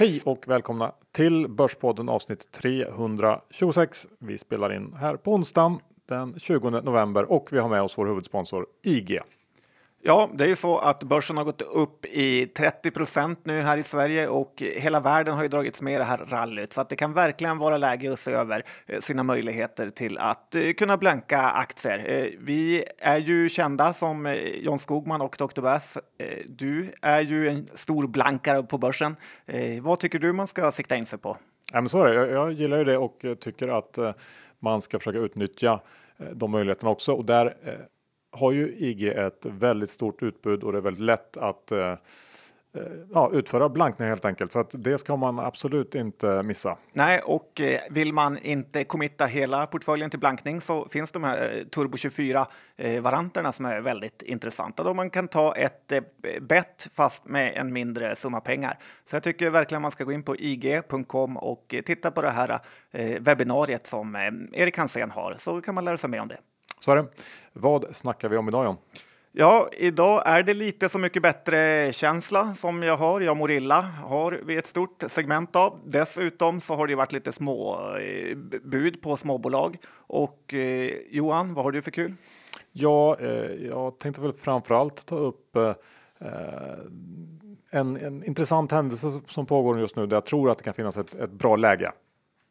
Hej och välkomna till Börspodden avsnitt 326. Vi spelar in här på onsdagen den 20 november och vi har med oss vår huvudsponsor IG. Ja, det är ju så att börsen har gått upp i 30 procent nu här i Sverige och hela världen har ju dragits med i det här rallyt så att det kan verkligen vara läge att se över eh, sina möjligheter till att eh, kunna blanka aktier. Eh, vi är ju kända som John Skogman och Dr. Bass. Du är ju en stor blankare på börsen. Vad tycker du man ska sikta in sig på? Ja, men så är det. Jag, jag gillar ju det och tycker att man ska försöka utnyttja de möjligheterna också och där har ju IG ett väldigt stort utbud och det är väldigt lätt att eh, eh ja, utföra blankning helt enkelt. Så att det ska man absolut inte missa. Nej, och eh, vill man inte committa hela portföljen till blankning så finns de här eh, Turbo 24 varianterna som är väldigt intressanta då man kan ta ett bett fast med en mindre summa pengar. Så jag tycker verkligen man ska gå in på ig.com och titta på det här webbinariet som Erik Hansén har så kan man lära sig mer om det. Så är det. Vad snackar vi om idag John? Ja, idag är det lite så mycket bättre känsla som jag har. Jag mår illa har vi ett stort segment av. Dessutom så har det varit lite små eh, bud på småbolag. Och eh, Johan, vad har du för kul? Ja, eh, jag tänkte väl framförallt ta upp eh, en, en intressant händelse som pågår just nu där jag tror att det kan finnas ett, ett bra läge.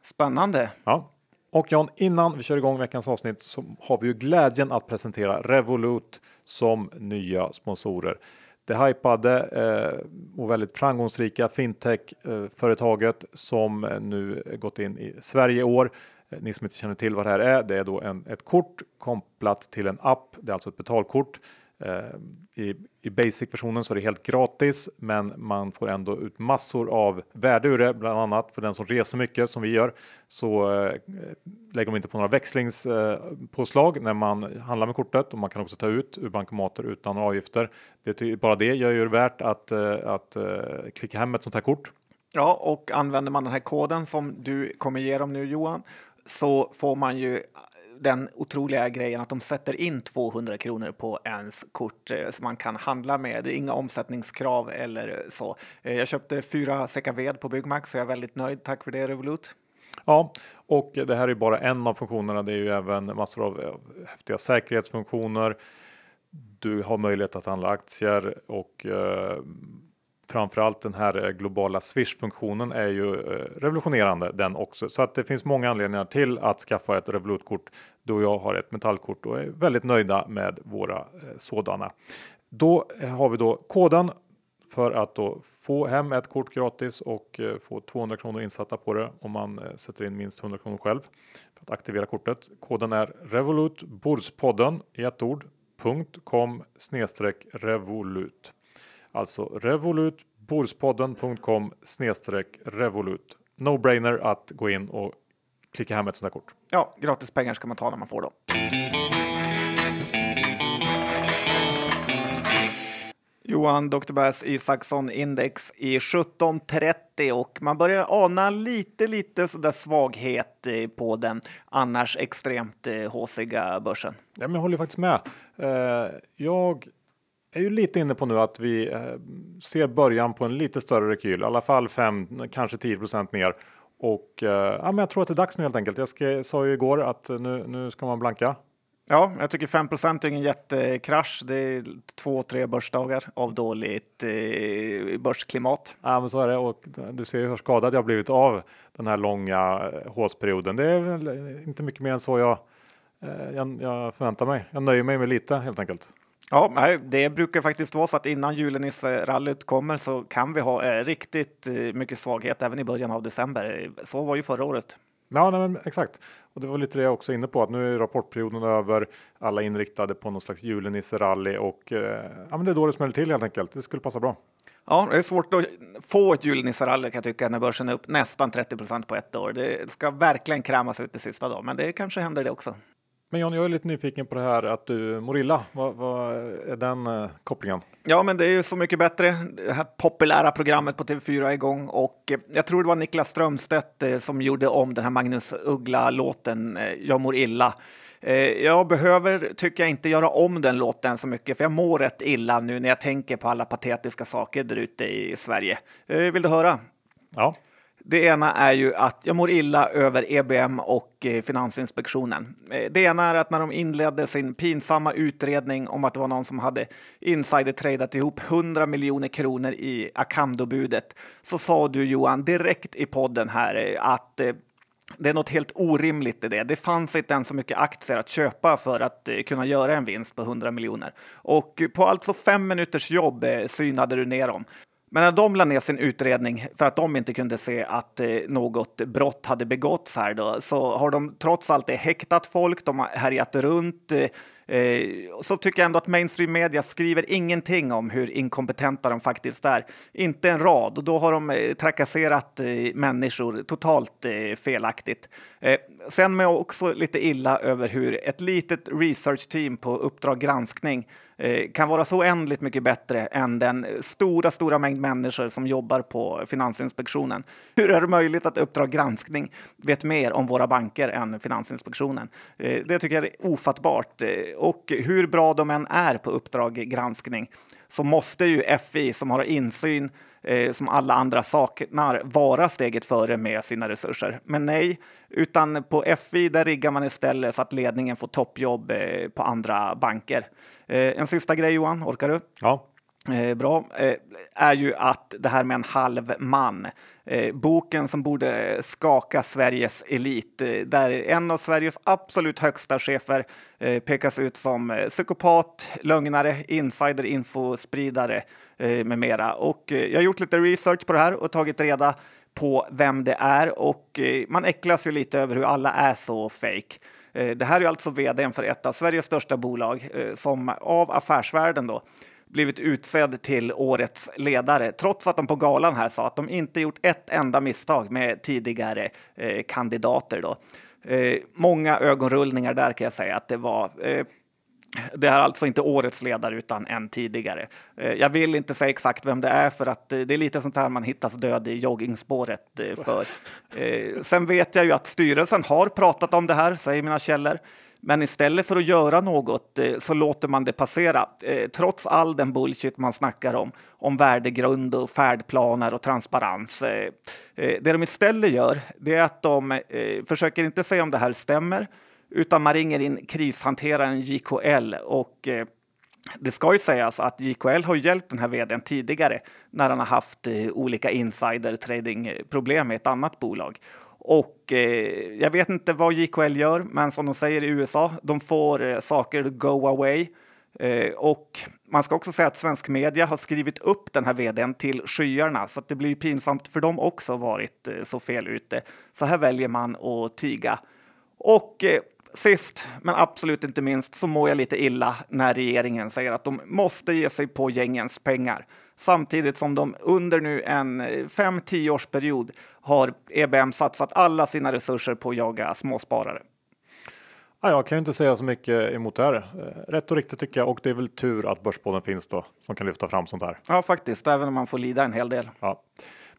Spännande. Ja, och John, innan vi kör igång veckans avsnitt så har vi ju glädjen att presentera Revolut som nya sponsorer. Det hypade eh, och väldigt framgångsrika fintech-företaget som eh, nu gått in i Sverige i år. Eh, ni som inte känner till vad det här är, det är då en, ett kort kopplat till en app. Det är alltså ett betalkort Eh, I, I basic-versionen så är det helt gratis, men man får ändå ut massor av värde ur det, bland annat för den som reser mycket som vi gör. Så eh, lägger de inte på några växlingspåslag eh, när man handlar med kortet och man kan också ta ut ur bankomater utan avgifter. Det, bara det gör ju det värt att, eh, att eh, klicka hem ett sånt här kort. Ja, och använder man den här koden som du kommer ge dem nu Johan så får man ju den otroliga grejen att de sätter in 200 kronor på ens kort eh, som man kan handla med. Det är inga omsättningskrav eller eh, så. Eh, jag köpte fyra säckar ved på Byggmax så jag är väldigt nöjd. Tack för det Revolut. Ja, och det här är bara en av funktionerna. Det är ju även massor av eh, häftiga säkerhetsfunktioner. Du har möjlighet att handla aktier och eh, framförallt den här eh, globala Swish-funktionen är ju eh, revolutionerande den också. Så att det finns många anledningar till att skaffa ett Revolut-kort då jag har ett metallkort och är väldigt nöjda med våra eh, sådana. Då har vi då koden för att då få hem ett kort gratis och få 200 kronor insatta på det om man sätter in minst 100 kronor själv för att aktivera kortet. Koden är Revolut Bordspodden i ett ord .com revolut. Alltså Revolut, Borspodden.com revolut. No-brainer att gå in och klicka hem ett sånt här kort. Ja, gratis pengar ska man ta när man får dem. Johan Dr. Bass Isaksson index i 1730 och man börjar ana lite, lite sådär svaghet eh, på den annars extremt håsiga eh, börsen. Ja, men jag håller faktiskt med. Eh, jag är ju lite inne på nu att vi eh, ser början på en lite större rekyl, i alla fall 5, kanske 10% ner. Och eh, ja, men jag tror att det är dags nu helt enkelt. Jag ska, sa ju igår att nu, nu ska man blanka. Ja, jag tycker 5% är ingen jättekrasch. Det är två, tre börsdagar av dåligt eh, börsklimat. Ja, men så är det och du ser hur skadad jag blivit av den här långa håsperioden. Det är väl inte mycket mer än så jag, eh, jag, jag förväntar mig. Jag nöjer mig med lite helt enkelt. Ja, det brukar faktiskt vara så att innan julenisse-rallyt kommer så kan vi ha eh, riktigt eh, mycket svaghet även i början av december. Så var ju förra året. Ja, nej, men exakt. Och det var lite det jag också inne på att nu är rapportperioden över. Alla inriktade på någon slags julenisse-rally och eh, ja, men det är då det smäller till helt enkelt. Det skulle passa bra. Ja, det är svårt att få ett julenisse-rally kan jag tycka när börsen är upp nästan 30% på ett år. Det ska verkligen krämas ut det sista då, men det kanske händer det också. Men John, jag är lite nyfiken på det här att du mår illa. Vad, vad är den uh, kopplingen? Ja, men det är ju Så mycket bättre. Det här populära programmet på TV4 är igång och eh, jag tror det var Niklas Strömstedt eh, som gjorde om den här Magnus Uggla-låten eh, Jag mår illa. Eh, jag behöver, tycker jag, inte göra om den låten så mycket, för jag mår rätt illa nu när jag tänker på alla patetiska saker där ute i Sverige. Eh, vill du höra? Ja. Det ena är ju att jag mår illa över EBM och eh, Finansinspektionen. Eh, det ena är att när de inledde sin pinsamma utredning om att det var någon som hade insidertradat ihop 100 miljoner kronor i Acamdo-budet så sa du Johan direkt i podden här eh, att det är något helt orimligt i det. Det fanns inte ens så mycket aktier att köpa för att kunna göra en vinst på 100 miljoner. Och på alltså fem minuters jobb synade du ner dem. Men när de la ner sin utredning för att de inte kunde se att eh, något brott hade begåtts här då, så har de trots allt det häktat folk, de har härjat runt. Eh, eh, så tycker jag ändå att mainstream media skriver ingenting om hur inkompetenta de faktiskt är. Inte en rad och då har de eh, trakasserat eh, människor totalt felaktigt. Sen med också lite illa över hur ett litet researchteam på Uppdrag granskning Eh, kan vara så oändligt mycket bättre än den stora, stora mängd människor som jobbar på Finansinspektionen. Hur är det möjligt att Uppdrag granskning vet mer om våra banker än Finansinspektionen? Eh, det tycker jag är ofattbart eh, och hur bra de än är på Uppdrag granskning så måste ju FI som har insyn eh, som alla andra saknar vara steget före med sina resurser. Men nej, utan på FI där riggar man istället så att ledningen får toppjobb eh, på andra banker. Eh, en sista grej Johan, orkar du? Ja. Eh, bra, eh, är ju att det här med en halv man. Eh, boken som borde skaka Sveriges elit, eh, där en av Sveriges absolut högsta chefer eh, pekas ut som eh, psykopat, lögnare, insider infospridare eh, med mera. Och eh, jag har gjort lite research på det här och tagit reda på vem det är och eh, man äcklas ju lite över hur alla är så fake. Det här är alltså vdn för ett av Sveriges största bolag som av affärsvärlden då blivit utsedd till årets ledare, trots att de på galan här sa att de inte gjort ett enda misstag med tidigare eh, kandidater. Då. Eh, många ögonrullningar där kan jag säga att det var. Eh, det är alltså inte årets ledare utan en tidigare. Eh, jag vill inte säga exakt vem det är för att eh, det är lite sånt här man hittas död i joggingspåret eh, för. Eh, sen vet jag ju att styrelsen har pratat om det här, säger mina källor. Men istället för att göra något eh, så låter man det passera. Eh, trots all den bullshit man snackar om, om värdegrund och färdplaner och transparens. Eh, det de istället gör, det är att de försöker inte säga om det här stämmer, utan man ringer in krishanteraren JKL och det ska ju sägas att JKL har hjälpt den här vdn tidigare när han har haft olika insider trading problem med ett annat bolag. Och eh, jag vet inte vad JKL gör, men som de säger i USA, de får eh, saker go away. Eh, och man ska också säga att svensk media har skrivit upp den här vdn till skyarna, så att det blir pinsamt för dem också varit eh, så fel ute. Så här väljer man att tiga. Och eh, sist, men absolut inte minst, så mår jag lite illa när regeringen säger att de måste ge sig på gängens pengar samtidigt som de under nu en 5-10 årsperiod har EBM satsat alla sina resurser på att jaga småsparare. Ja, jag kan ju inte säga så mycket emot det här. Eh, rätt och riktigt tycker jag och det är väl tur att Börspodden finns då som kan lyfta fram sånt här. Ja, faktiskt, även om man får lida en hel del. Ja.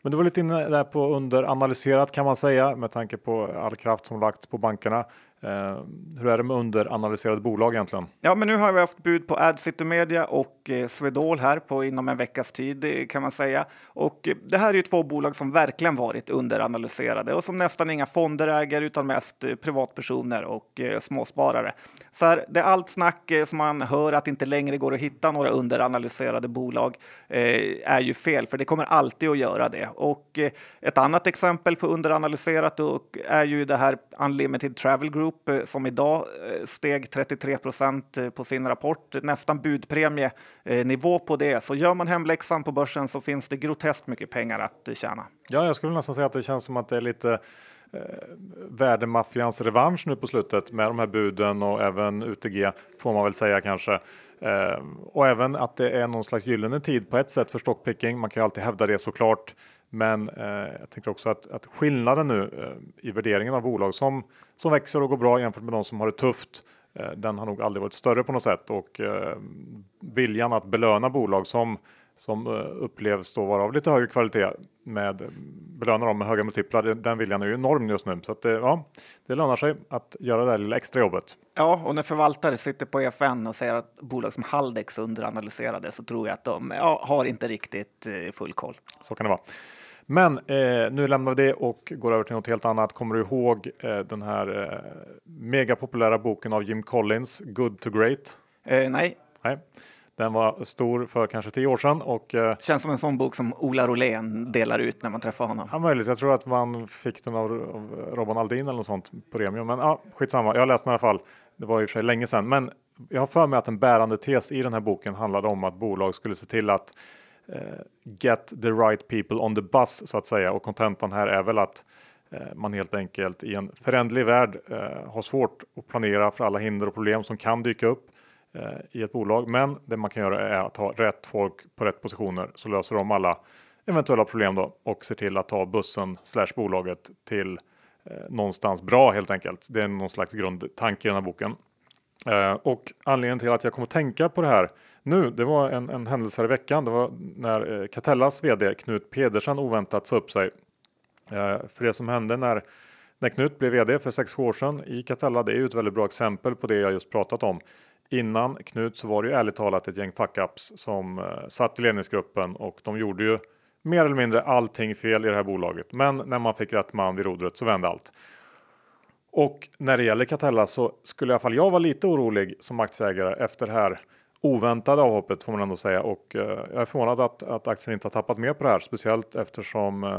Men du var lite inne där på underanalyserat kan man säga med tanke på all kraft som lagts på bankerna. Eh, hur är det med underanalyserade bolag egentligen? Ja, men nu har vi haft bud på AdCity Media och eh, Swedol här på inom en veckas tid eh, kan man säga. Och eh, det här är ju två bolag som verkligen varit underanalyserade och som nästan inga fonder äger utan mest eh, privatpersoner och eh, småsparare. Så här, det är allt snack eh, som man hör att det inte längre går att hitta några underanalyserade bolag är ju fel, för det kommer alltid att göra det. Och ett annat exempel på underanalyserat är ju det här Unlimited Travel Group Group eh, som idag eh, steg 33 procent eh, på sin rapport, nästan budpremienivå på det. Så gör man hemläxan på börsen så finns det groteskt mycket pengar att tjäna. Ja, jag skulle nästan säga att det känns som att det är lite eh, värdemaffians revansch nu på slutet med de här buden och även UTG får man väl säga kanske. Eh, och även att det är någon slags gyllene tid på ett sätt för stockpicking. Man kan ju alltid hävda det såklart. Men eh, jag tänker också att, att skillnaden nu eh, i värderingen av bolag som, som växer och går bra jämfört med de som har det tufft. Eh, den har nog aldrig varit större på något sätt och eh, viljan att belöna bolag som som eh, upplevs då vara av lite högre kvalitet med belöna dem med höga multiplar. Den viljan är ju enorm just nu så att det, ja, det lönar sig att göra det här lilla extra jobbet. Ja, och när förvaltare sitter på EFN och säger att bolag som Haldex underanalyserade så tror jag att de ja, har inte riktigt full koll. Så kan det vara. Men eh, nu lämnar vi det och går över till något helt annat. Kommer du ihåg eh, den här eh, megapopulära boken av Jim Collins, Good to Great? Eh, nej. Nej. Den var stor för kanske tio år sedan och eh, Känns som en sån bok som Ola Rolén delar ut när man träffar honom. Ja, möjligt. Jag tror att man fick den av, av Robban Aldin eller något sånt på Premium. Men ja, skitsamma. Jag har läst den i alla fall. Det var i och för sig länge sedan. Men jag har för mig att en bärande tes i den här boken handlade om att bolag skulle se till att Eh, get the right people on the bus så att säga. Och kontentan här är väl att eh, man helt enkelt i en föränderlig värld eh, har svårt att planera för alla hinder och problem som kan dyka upp i ett bolag. Men det man kan göra är att ha rätt folk på rätt positioner så löser de alla eventuella problem då och ser till att ta bussen slash bolaget till någonstans bra helt enkelt. Det är någon slags grundtanke i den här boken. Och anledningen till att jag kommer tänka på det här nu, det var en, en händelse här i veckan. Det var när eh, Catellas vd Knut Pedersen oväntat sa upp sig. Eh, för det som hände när, när Knut blev vd för 6 år sedan i Catella, det är ju ett väldigt bra exempel på det jag just pratat om. Innan Knut så var det ju ärligt talat ett gäng fuck-ups som eh, satt i ledningsgruppen och de gjorde ju mer eller mindre allting fel i det här bolaget. Men när man fick rätt man vid rodret så vände allt. Och när det gäller Catella så skulle i alla fall jag vara lite orolig som aktieägare efter det här oväntade avhoppet får man ändå säga och eh, jag är förvånad att, att aktien inte har tappat mer på det här, speciellt eftersom eh,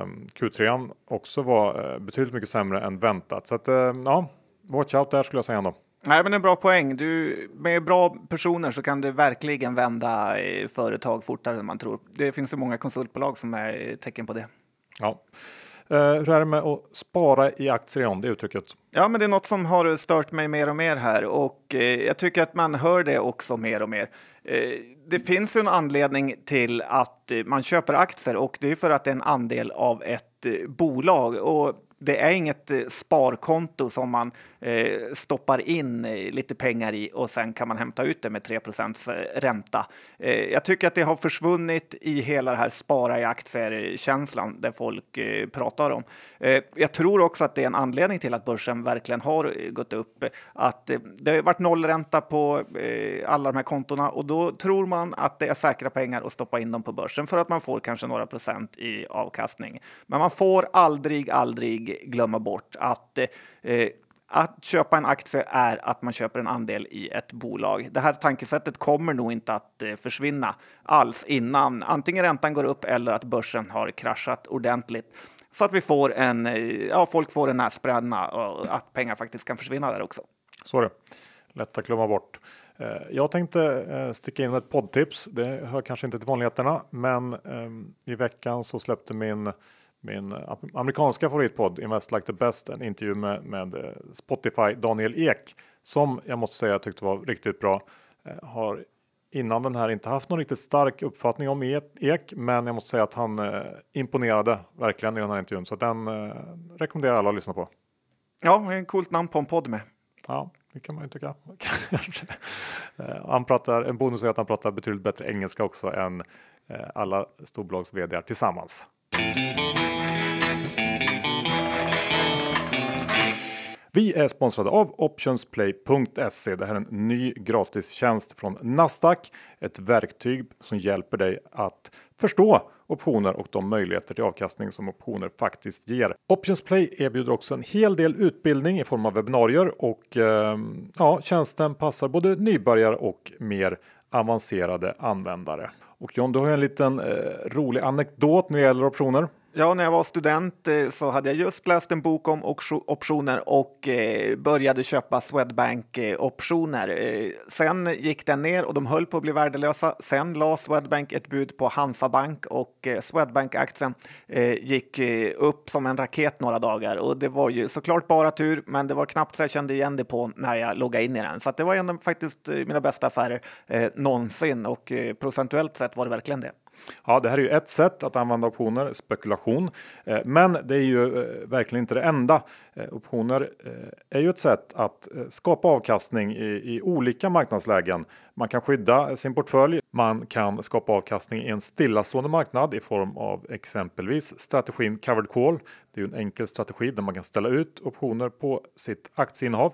Q3 också var eh, betydligt mycket sämre än väntat. Så att ja, watch out där skulle jag säga ändå. Nej, men en bra poäng. Du, med bra personer så kan du verkligen vända företag fortare än man tror. Det finns så många konsultbolag som är tecken på det. Ja. Eh, hur är det med att spara i aktier John, det uttrycket? Ja, men det är något som har stört mig mer och mer här och eh, jag tycker att man hör det också mer och mer. Eh, det finns ju en anledning till att eh, man köper aktier och det är för att det är en andel av ett eh, bolag och det är inget eh, sparkonto som man Eh, stoppar in eh, lite pengar i och sen kan man hämta ut det med 3 eh, ränta. Eh, jag tycker att det har försvunnit i hela det här spara i aktier-känslan där folk eh, pratar om. Eh, jag tror också att det är en anledning till att börsen verkligen har eh, gått upp. Att det har varit nollränta på alla de här kontona och då tror man att det är säkra pengar att stoppa in dem på börsen för att man får kanske några procent i avkastning. Men man får aldrig, aldrig glömma bort att eh, att köpa en aktie är att man köper en andel i ett bolag. Det här tankesättet kommer nog inte att eh, försvinna alls innan antingen räntan går upp eller att börsen har kraschat ordentligt. Så att vi får en, eh, ja, folk får en näsbränna och att pengar faktiskt kan försvinna där också. Så är det. Lätt att glömma bort. Eh, jag tänkte sticka in med ett poddtips. Det hör kanske inte till vanligheterna, men ehm, i veckan så släppte min min amerikanska favoritpodd Invest Like the Best, en intervju med, med eh, Spotify Daniel Ek som jag måste säga jag tyckte var riktigt bra. Eh, har innan den här inte haft någon riktigt stark uppfattning om Ek, men jag måste säga att han eh, imponerade verkligen i den här intervjun så den eh, rekommenderar alla att lyssna på. Ja, en coolt namn på en podd med. Ja, det kan man ju tycka. han pratar, en bonus är att han pratar betydligt bättre engelska också än alla storbolags vd tillsammans. Vi är sponsrade av Optionsplay.se. Det här är en ny gratistjänst från Nasdaq. Ett verktyg som hjälper dig att förstå optioner och de möjligheter till avkastning som optioner faktiskt ger. Optionsplay erbjuder också en hel del utbildning i form av webbinarier och eh, ja, tjänsten passar både nybörjare och mer avancerade användare. Och John, du har en liten eh, rolig anekdot när det gäller optioner. Ja, när jag var student eh, så hade jag just läst en bok om optioner och eh, började köpa Swedbank-optioner. Eh, sen gick den ner och de höll på att bli värdelösa. Sen la Swedbank ett bud på Hansa Bank och Swedbank-aktien gick upp som en raket några dagar. Och det var ju såklart bara tur, men det var knappt så jag kände igen det på när jag loggade in i den. Så det var en av faktiskt mina bästa affärer någonsin och procentuellt sett var det verkligen det. Ja, det här är ju ett sätt att använda optioner, spekulation. Eh, men det är ju eh, verkligen inte det enda. Eh, optioner är ju ett sätt att skapa avkastning i, i olika marknadslägen. Man kan skydda sin portfölj, man kan skapa avkastning i en stillastående marknad i form av exempelvis strategin covered call. Det är ju en enkel strategi där man kan ställa ut optioner på sitt aktieinnehav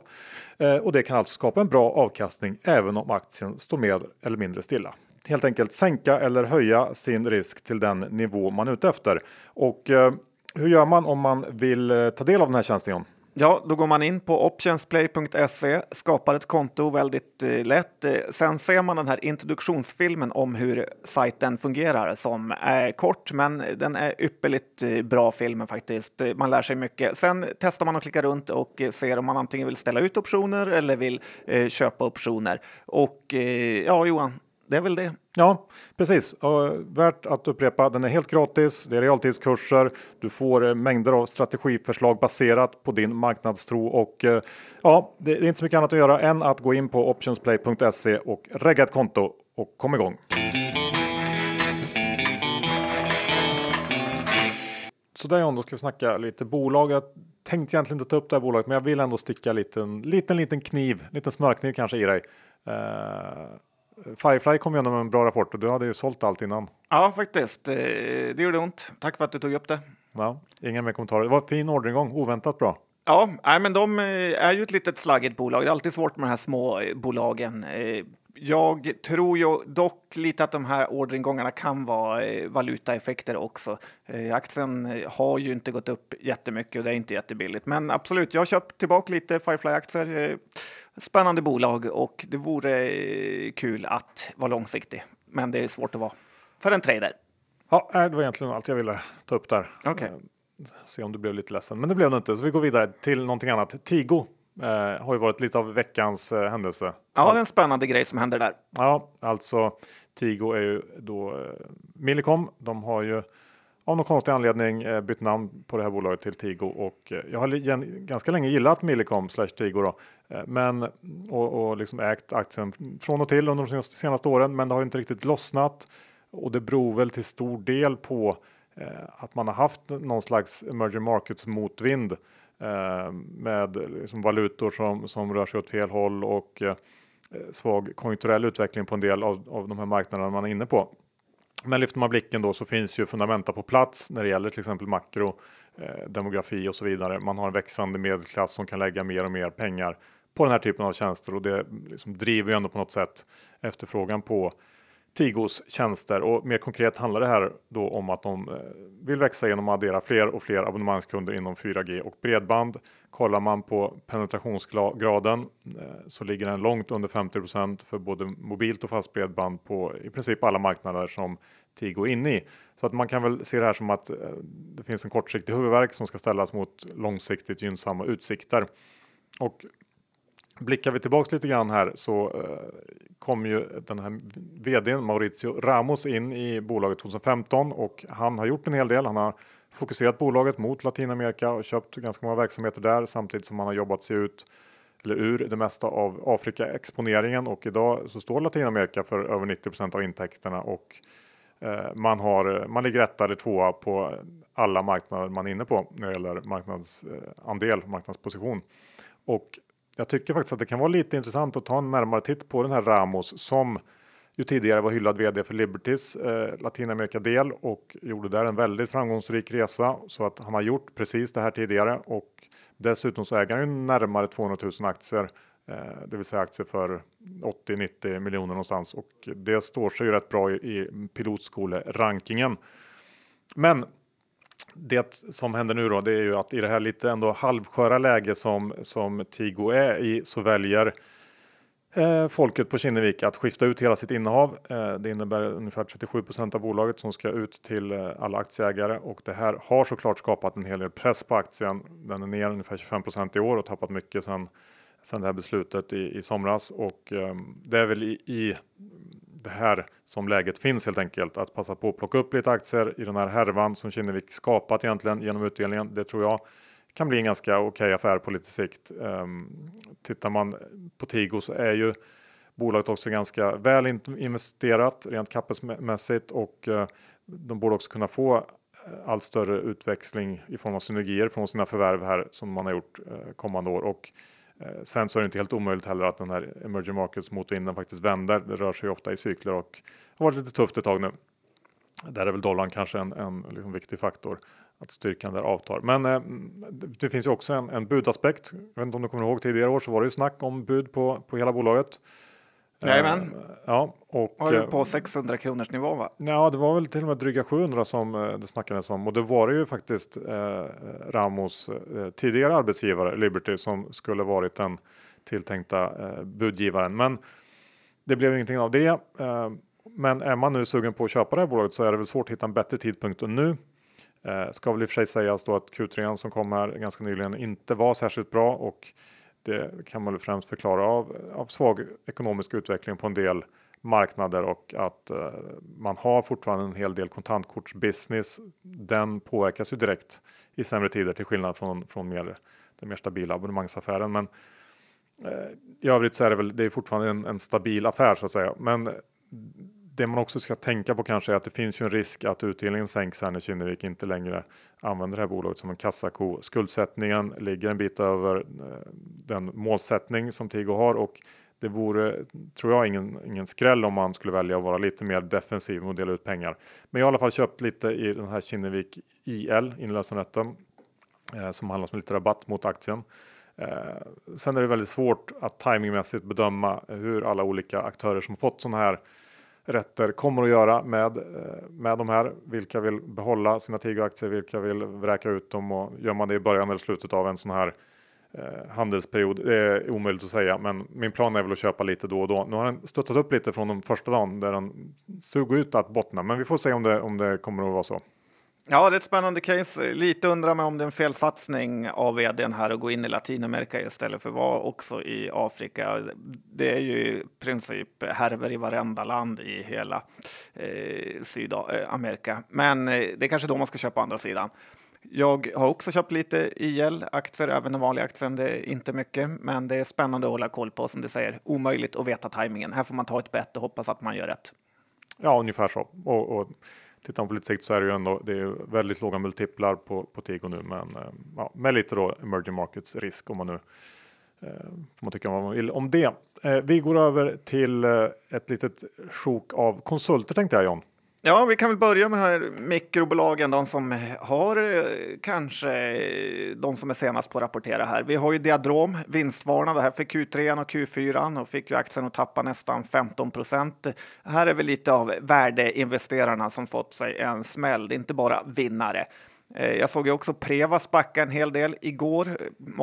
och det kan alltså skapa en bra avkastning även om aktien står mer eller mindre stilla helt enkelt sänka eller höja sin risk till den nivå man är ute efter. Och eh, hur gör man om man vill eh, ta del av den här tjänsten? John? Ja, då går man in på optionsplay.se, skapar ett konto väldigt eh, lätt. Eh, sen ser man den här introduktionsfilmen om hur sajten fungerar som är kort, men den är ypperligt eh, bra filmen faktiskt. Eh, man lär sig mycket. Sen testar man att klicka runt och eh, ser om man antingen vill ställa ut optioner eller vill eh, köpa optioner. Och ja, Johan, det är väl det. Ja, precis. Och värt att upprepa. Den är helt gratis. Det är realtidskurser. Du får eh, mängder av strategiförslag baserat på din marknadstro och eh, ja, det är inte så mycket annat att göra än att gå in på optionsplay.se och regga ett konto och kom igång. Så där John, då ska vi snacka lite bolag. Jag tänkte egentligen inte ta upp det här bolaget, men jag vill ändå sticka en liten, liten, liten kniv, liten smörkniv kanske i dig. Uh, Firefly kom igenom en bra rapport och du hade ju sålt allt innan. Ja, faktiskt. Eh, Det gjorde ont. Tack för att du tog upp det. Ja, inga mer kommentarer. Det var en fin orderingång, oväntat bra. Ja, nej, men de eh, är ju ett litet slaggigt bolag. Det är alltid svårt med de här små eh, bolagen. Jag tror ju dock lite att de här orderingångarna kan vara eh, valutaeffekter också. Eh, Aktien eh, har ju inte gått upp jättemycket och det är inte jättebilligt. Men absolut, jag har köpt tillbaka lite Firefly-aktier. Spännande bolag och det vore kul att vara långsiktig. Men det är svårt att vara för en trader. Ja, det var egentligen allt jag ville ta upp där. Eh, Se om du blev lite ledsen, men det blev det inte. Så vi går vidare till någonting annat. Tigo eh, har ju varit lite av veckans eh, händelse. Ja, det är en spännande grej som händer där. Ja, alltså Tigo är ju då eh, Millicom. De har ju av någon konstig anledning eh, bytt namn på det här bolaget till Tigo och eh, jag har gen- ganska länge gillat Millicom slash Tigo då, eh, men och, och liksom ägt aktien från och till under de senaste, senaste åren, men det har ju inte riktigt lossnat och det beror väl till stor del på eh, att man har haft någon slags emerging markets motvind Eh, med liksom valutor som, som rör sig åt fel håll och eh, svag konjunkturell utveckling på en del av, av de här marknaderna man är inne på. Men lyfter man blicken då så finns ju fundamenta på plats när det gäller till exempel makro, eh, demografi och så vidare. Man har en växande medelklass som kan lägga mer och mer pengar på den här typen av tjänster och det liksom driver ju ändå på något sätt efterfrågan på Tigos tjänster och mer konkret handlar det här då om att de eh, vill växa genom att addera fler och fler abonnemangskunder inom 4G och bredband. Kollar man på penetrationsgraden eh, så ligger den långt under 50% för både mobilt och fast bredband på i princip alla marknader som Tigo är inne i. Så att man kan väl se det här som att eh, det finns en kortsiktig huvudvärk som ska ställas mot långsiktigt gynnsamma utsikter. Och Blickar vi tillbaks lite grann här så eh, kom ju den här vdn Maurizio Ramos in i bolaget 2015 och han har gjort en hel del. Han har fokuserat bolaget mot Latinamerika och köpt ganska många verksamheter där samtidigt som han har jobbat sig ut eller ur det mesta av Afrika exponeringen och idag så står Latinamerika för över 90% av intäkterna och eh, man har man ligger etta eller tvåa på alla marknader man är inne på när det gäller marknadsandel, eh, marknadsposition. Och jag tycker faktiskt att det kan vara lite intressant att ta en närmare titt på den här Ramos som ju tidigare var hyllad vd för Libertys eh, Latinamerika-del och gjorde där en väldigt framgångsrik resa så att han har gjort precis det här tidigare och dessutom så äger han ju närmare 200 000 aktier, eh, det vill säga aktier för 80-90 miljoner någonstans och det står sig ju rätt bra i, i pilotskolerankingen. Men det som händer nu då, det är ju att i det här lite ändå halvsköra läge som som Tigo är i så väljer eh, folket på Kinnevik att skifta ut hela sitt innehav. Eh, det innebär ungefär 37% av bolaget som ska ut till eh, alla aktieägare och det här har såklart skapat en hel del press på aktien. Den är ner ungefär 25% i år och tappat mycket sedan sen det här beslutet i, i somras och eh, det är väl i, i det här som läget finns helt enkelt. Att passa på att plocka upp lite aktier i den här härvan som Kinnevik skapat egentligen genom utdelningen. Det tror jag kan bli en ganska okej affär på lite sikt. Um, tittar man på Tigo så är ju bolaget också ganska väl investerat rent kapitalmässigt. och uh, de borde också kunna få eh, allt större utväxling i form av synergier från sina förvärv här som man har gjort uh, kommande år. Och Eh, sen så är det inte helt omöjligt heller att den här emerging markets motvinden faktiskt vänder. Det rör sig ofta i cykler och har varit lite tufft ett tag nu. Där är väl dollarn kanske en, en liksom viktig faktor att styrkan där avtar. Men eh, det finns ju också en, en budaspekt. Jag vet inte om du kommer ihåg tidigare år så var det ju snack om bud på, på hela bolaget. Jajamän. Ja, och, var du på 600 kronors nivå va? Ja, det var väl till och med dryga 700 som det snackades om och det var det ju faktiskt eh, Ramos eh, tidigare arbetsgivare Liberty som skulle varit den tilltänkta eh, budgivaren. Men det blev ingenting av det. Eh, men är man nu sugen på att köpa det här bolaget så är det väl svårt att hitta en bättre tidpunkt än nu. Eh, ska väl i och för sig sägas då att Q3 som kom här ganska nyligen inte var särskilt bra och det kan man väl främst förklara av, av svag ekonomisk utveckling på en del marknader och att eh, man har fortfarande en hel del kontantkortsbusiness. Den påverkas ju direkt i sämre tider till skillnad från, från mer, den mer stabila abonnemangsaffären. Men eh, i övrigt så är det väl det är fortfarande en, en stabil affär så att säga. Men det man också ska tänka på kanske är att det finns ju en risk att utdelningen sänks här när Kinnevik inte längre använder det här bolaget som en kassako. Skuldsättningen ligger en bit över eh, den målsättning som Tigo har och det vore, tror jag, ingen, ingen skräll om man skulle välja att vara lite mer defensiv och dela ut pengar. Men jag har i alla fall köpt lite i den här Kinnevik IL, inlösenrätten, eh, som handlas med lite rabatt mot aktien. Eh, sen är det väldigt svårt att timingmässigt bedöma hur alla olika aktörer som fått sådana här rätter kommer att göra med, eh, med de här. Vilka vill behålla sina Tigo-aktier, vilka vill vräka ut dem och gör man det i början eller slutet av en sån här eh, handelsperiod. Det är omöjligt att säga, men min plan är väl att köpa lite då och då. Nu har den studsat upp lite från den första dagen där den såg ut att bottna, men vi får se om det, om det kommer att vara så. Ja, det är ett spännande case. Lite undrar man om det är en felsatsning av vdn här att gå in i Latinamerika istället för att vara också i Afrika. Det är ju i princip härver i varenda land i hela eh, Sydamerika. Men eh, det är kanske då man ska köpa andra sidan. Jag har också köpt lite IL-aktier, även den vanliga aktien. Det är inte mycket, men det är spännande att hålla koll på. Som du säger, omöjligt att veta tajmingen. Här får man ta ett bett och hoppas att man gör rätt. Ja, ungefär så. Och, och tittar man på lite sikt så är det ju ändå det är väldigt låga multiplar på, på Tigo nu, men eh, ja, med lite då emerging markets risk om man nu eh, får man tycka vad man vill om det. Eh, vi går över till ett litet sjok av konsulter tänkte jag John. Ja, vi kan väl börja med de här mikrobolagen, de som har eh, kanske eh, de som är senast på att rapportera här. Vi har ju Diadrom vinstvarnade här för Q3 och Q4 och fick ju aktien att tappa nästan 15 procent. Här är väl lite av värdeinvesterarna som fått sig en smäll, det är inte bara vinnare. Eh, jag såg ju också Prevas backa en hel del igår.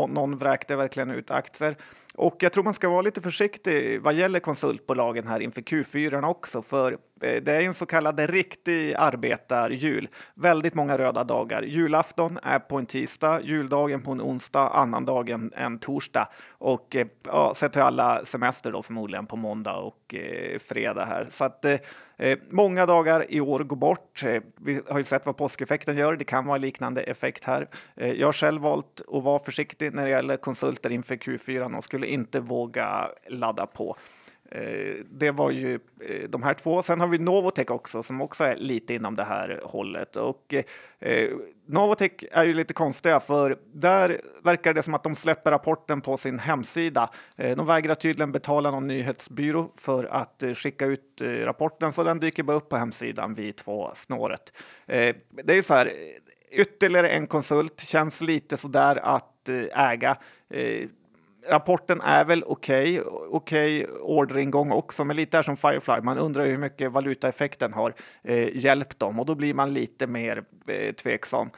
Någon vräkte verkligen ut aktier. Och jag tror man ska vara lite försiktig vad gäller konsultbolagen här inför Q4 också, för det är en så kallad riktig arbetarjul. Väldigt många röda dagar. Julafton är på en tisdag, juldagen på en onsdag, annandagen en torsdag och eh, ja, sett till alla semester då förmodligen på måndag och eh, fredag här. Så att eh, eh många dagar i år går bort. Eh, vi har ju sett vad påskeffekten gör. Det kan vara liknande effekt här. jag har själv valt att vara försiktig när det gäller konsulter inför Q4 och skulle inte våga ladda på. Eh, det var ju eh, de här två. Sen har vi Novotech också som också är lite inom det här hållet. Och eh, Novotech är ju lite konstiga för där verkar det som att de släpper rapporten på sin hemsida. Eh, de vägrar tydligen betala någon nyhetsbyrå för att skicka ut rapporten så den dyker bara upp på hemsidan vid två snåret. Det är så här, ytterligare en konsult känns lite så där att äga rapporten är väl okej, okay, okej okay orderingång också, men lite där som Firefly. Man undrar hur mycket valutaeffekten har eh, hjälpt dem och då blir man lite mer eh, tveksam.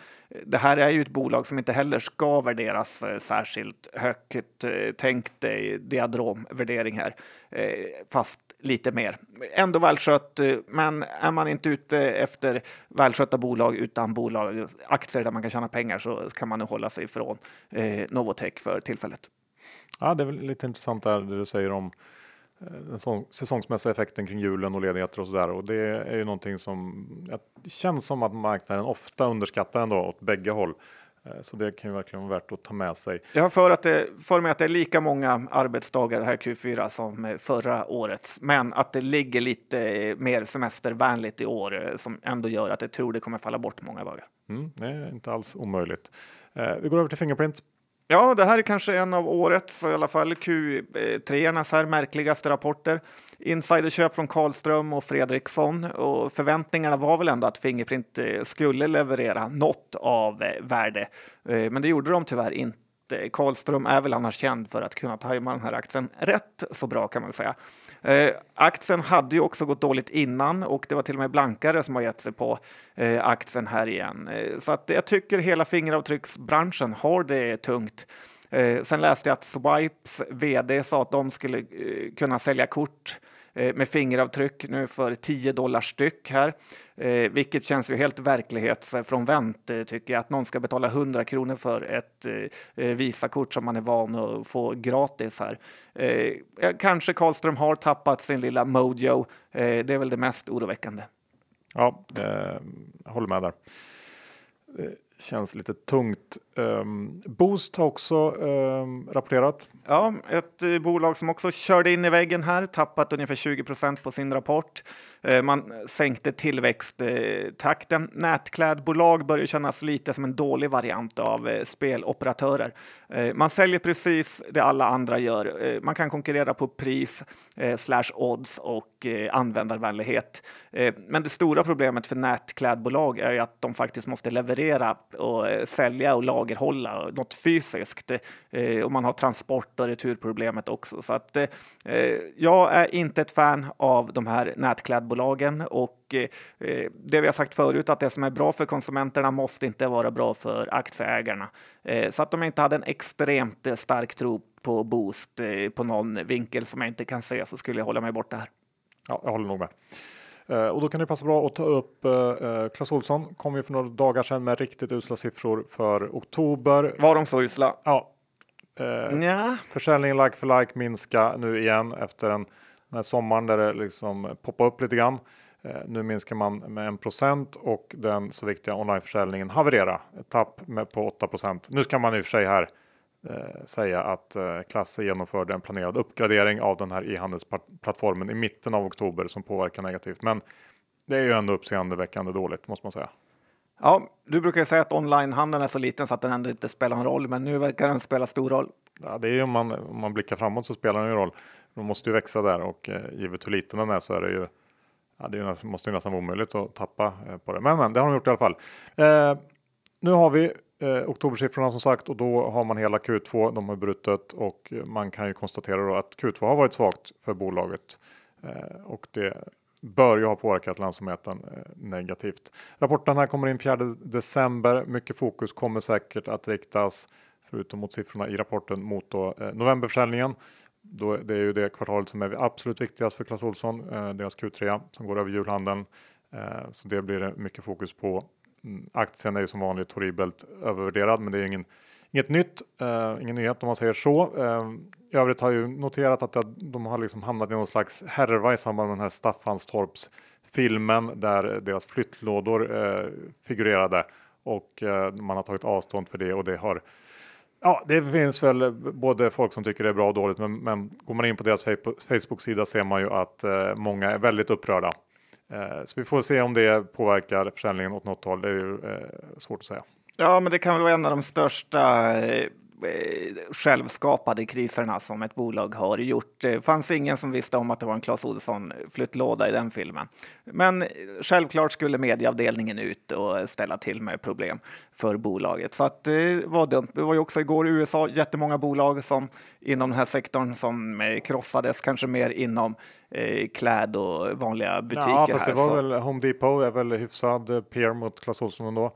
Det här är ju ett bolag som inte heller ska värderas eh, särskilt högt. Eh, tänk dig diadromvärdering här, eh, fast lite mer. Ändå välskött, eh, men är man inte ute efter välskötta bolag utan bolag, aktier där man kan tjäna pengar så kan man nu hålla sig ifrån eh, Novotech för tillfället. Ja, det är väl lite intressant där det du säger om eh, den säsongsmässiga effekten kring julen och ledigheter och sådär. Och det är ju någonting som känns som att marknaden ofta underskattar ändå åt bägge håll. Eh, så det kan ju verkligen vara värt att ta med sig. Jag har för, att det, för mig att det är lika många arbetsdagar här Q4 som förra årets, men att det ligger lite mer semestervänligt i år eh, som ändå gör att jag tror det kommer falla bort många dagar. Mm, det är inte alls omöjligt. vi går över till Fingerprint. Ja, det här är kanske en av årets, i alla fall Q3 här märkligaste rapporter. Insiderköp från Karlström och Fredriksson och förväntningarna var väl ändå att Fingerprint eh, skulle leverera något av eh, värde. Eh, men det gjorde de tyvärr inte Eh, Karlström är väl annars känd för att kunna tajma den här aktien rätt så bra kan man säga. Eh, aktien hade ju också gått dåligt innan och det var till och med blankare som har gett sig på eh, aktien här igen. Eh, så att jag tycker hela fingeravtrycksbranschen har det tungt. Eh, sen läste jag att Swipes vd sa att de skulle eh, kunna sälja kort Eh, Eh, med fingeravtryck nu för 10 dollar styck här, eh, vilket känns ju helt verklighetsfrånvänt eh, tycker jag. Att någon ska betala 100 kronor för ett Visakort som man är van att få gratis här. Kanske Karlström har tappat sin lilla mojo. Det är väl det mest oroväckande. Ja, jag håller med där känns lite tungt. Um, Boost har också um, rapporterat. Ja, ett eh, bolag som också körde in i väggen här, tappat ungefär 20 procent på sin rapport. Eh, man sänkte tillväxttakten. Nätklädbolag börjar kännas lite som en dålig variant av eh, speloperatörer. Eh, man säljer precis det alla andra gör. man kan konkurrera på pris slash odds och användarvänlighet. men det stora problemet för nätklädbolag är att de faktiskt måste leverera och sälja och lagerhålla något fysiskt. Och man har transport och returproblemet också. Så att, jag är inte ett fan av de här nätklädbolagen och det vi har sagt förut att det som är bra för konsumenterna måste inte vara bra för aktieägarna. Så att de inte hade en extremt stark tro på Boost på någon vinkel som jag inte kan se så skulle jag hålla mig borta här. Ja, jag håller nog med. Eh, och då kan det passa bra att ta upp uh, Clas Olsson kom ju för några dagar sedan med riktigt usla siffror för oktober. Var de så usla? Ja. Nja. Försäljningen like for like minska nu igen efter en, den här sommaren där det liksom poppade upp lite grann. Uh, nu minskar man med 1% och den så viktiga onlineförsäljningen haverera. Ett tapp med på 8% Nu ska man i och för sig här eh, säga att eh, Klasse genomförde en planerad uppgradering av den här e-handelsplattformen i mitten av oktober som påverkar negativt. Men det är ju ändå uppseendeväckande dåligt måste man säga. Ja, du brukar säga att onlinehandeln är så liten så att den ändå inte spelar någon roll, men nu verkar den spela stor roll. Ja, det är ju om man, om man blickar framåt så spelar den ju roll. De måste ju växa där och eh, givet hur liten den är så är det ju Ja, det måste ju nästan vara omöjligt att tappa eh, på det. Men, men det har de gjort i alla fall. Eh, nu har vi eh, oktobersiffrorna som sagt och då har man hela Q2. De har brutit och man kan ju konstatera då att Q2 har varit svagt för bolaget eh, och det bör ju ha påverkat lönsamheten eh, negativt. Rapporten här kommer in 4 december. Mycket fokus kommer säkert att riktas förutom mot siffrorna i rapporten mot då, eh, novemberförsäljningen. Då, det är ju det kvartalet som är absolut viktigast för Clas Ohlson, eh, deras Q3 som går över julhandeln. Eh, så det blir det mycket fokus på mm, aktien är ju som vanligt horribelt övervärderad, men det är ingen, inget nytt, eh, ingen nyhet om man säger så. Eh, I övrigt har jag ju noterat att de har liksom hamnat i någon slags härva i samband med den här Staffanstorps filmen där deras flyttlådor eh, figurerade och eh, man har tagit avstånd för det och det har Ja, det finns väl både folk som tycker det är bra och dåligt, men, men går man in på deras Facebook-sida ser man ju att eh, många är väldigt upprörda Eh, så vi får se om det påverkar försäljningen åt något håll. Det är ju eh, svårt att säga. Ja, men det kan väl vara en av de största eh, självskapade kriserna som ett bolag har gjort. Det fanns ingen som visste om att det var en Clas Ohlson flyttlåda i den filmen. Men självklart skulle medieavdelningen ut och ställa till med problem för bolaget. Så att det var dumt. Det var ju också igår i USA jättemånga bolag som inom den här sektorn som krossades, kanske mer inom eh, kläd och vanliga butiker. Ja, fast här, det var så. väl Home Depot är väl hyfsad eh, peer mot Clas Ohlson ändå.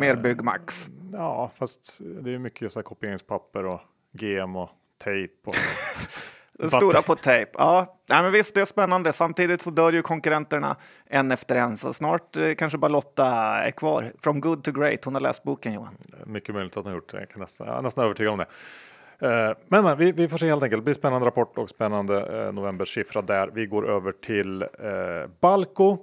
Mer Byggmax. Ja, fast det är mycket så här kopieringspapper och GM och tejp. Och Stora på tejp. Ja, Nej, men visst, det är spännande. Samtidigt så dör ju konkurrenterna en efter en, så snart eh, kanske bara Lotta är kvar. From good to great. Hon har läst boken, Johan. Mycket möjligt att hon har gjort det. Jag, kan nästan, jag är nästan övertygad om det. Eh, men, vi, vi, får se helt enkelt. Det blir spännande rapport och spännande eh, novembers siffra där. Vi går över till eh, Balco.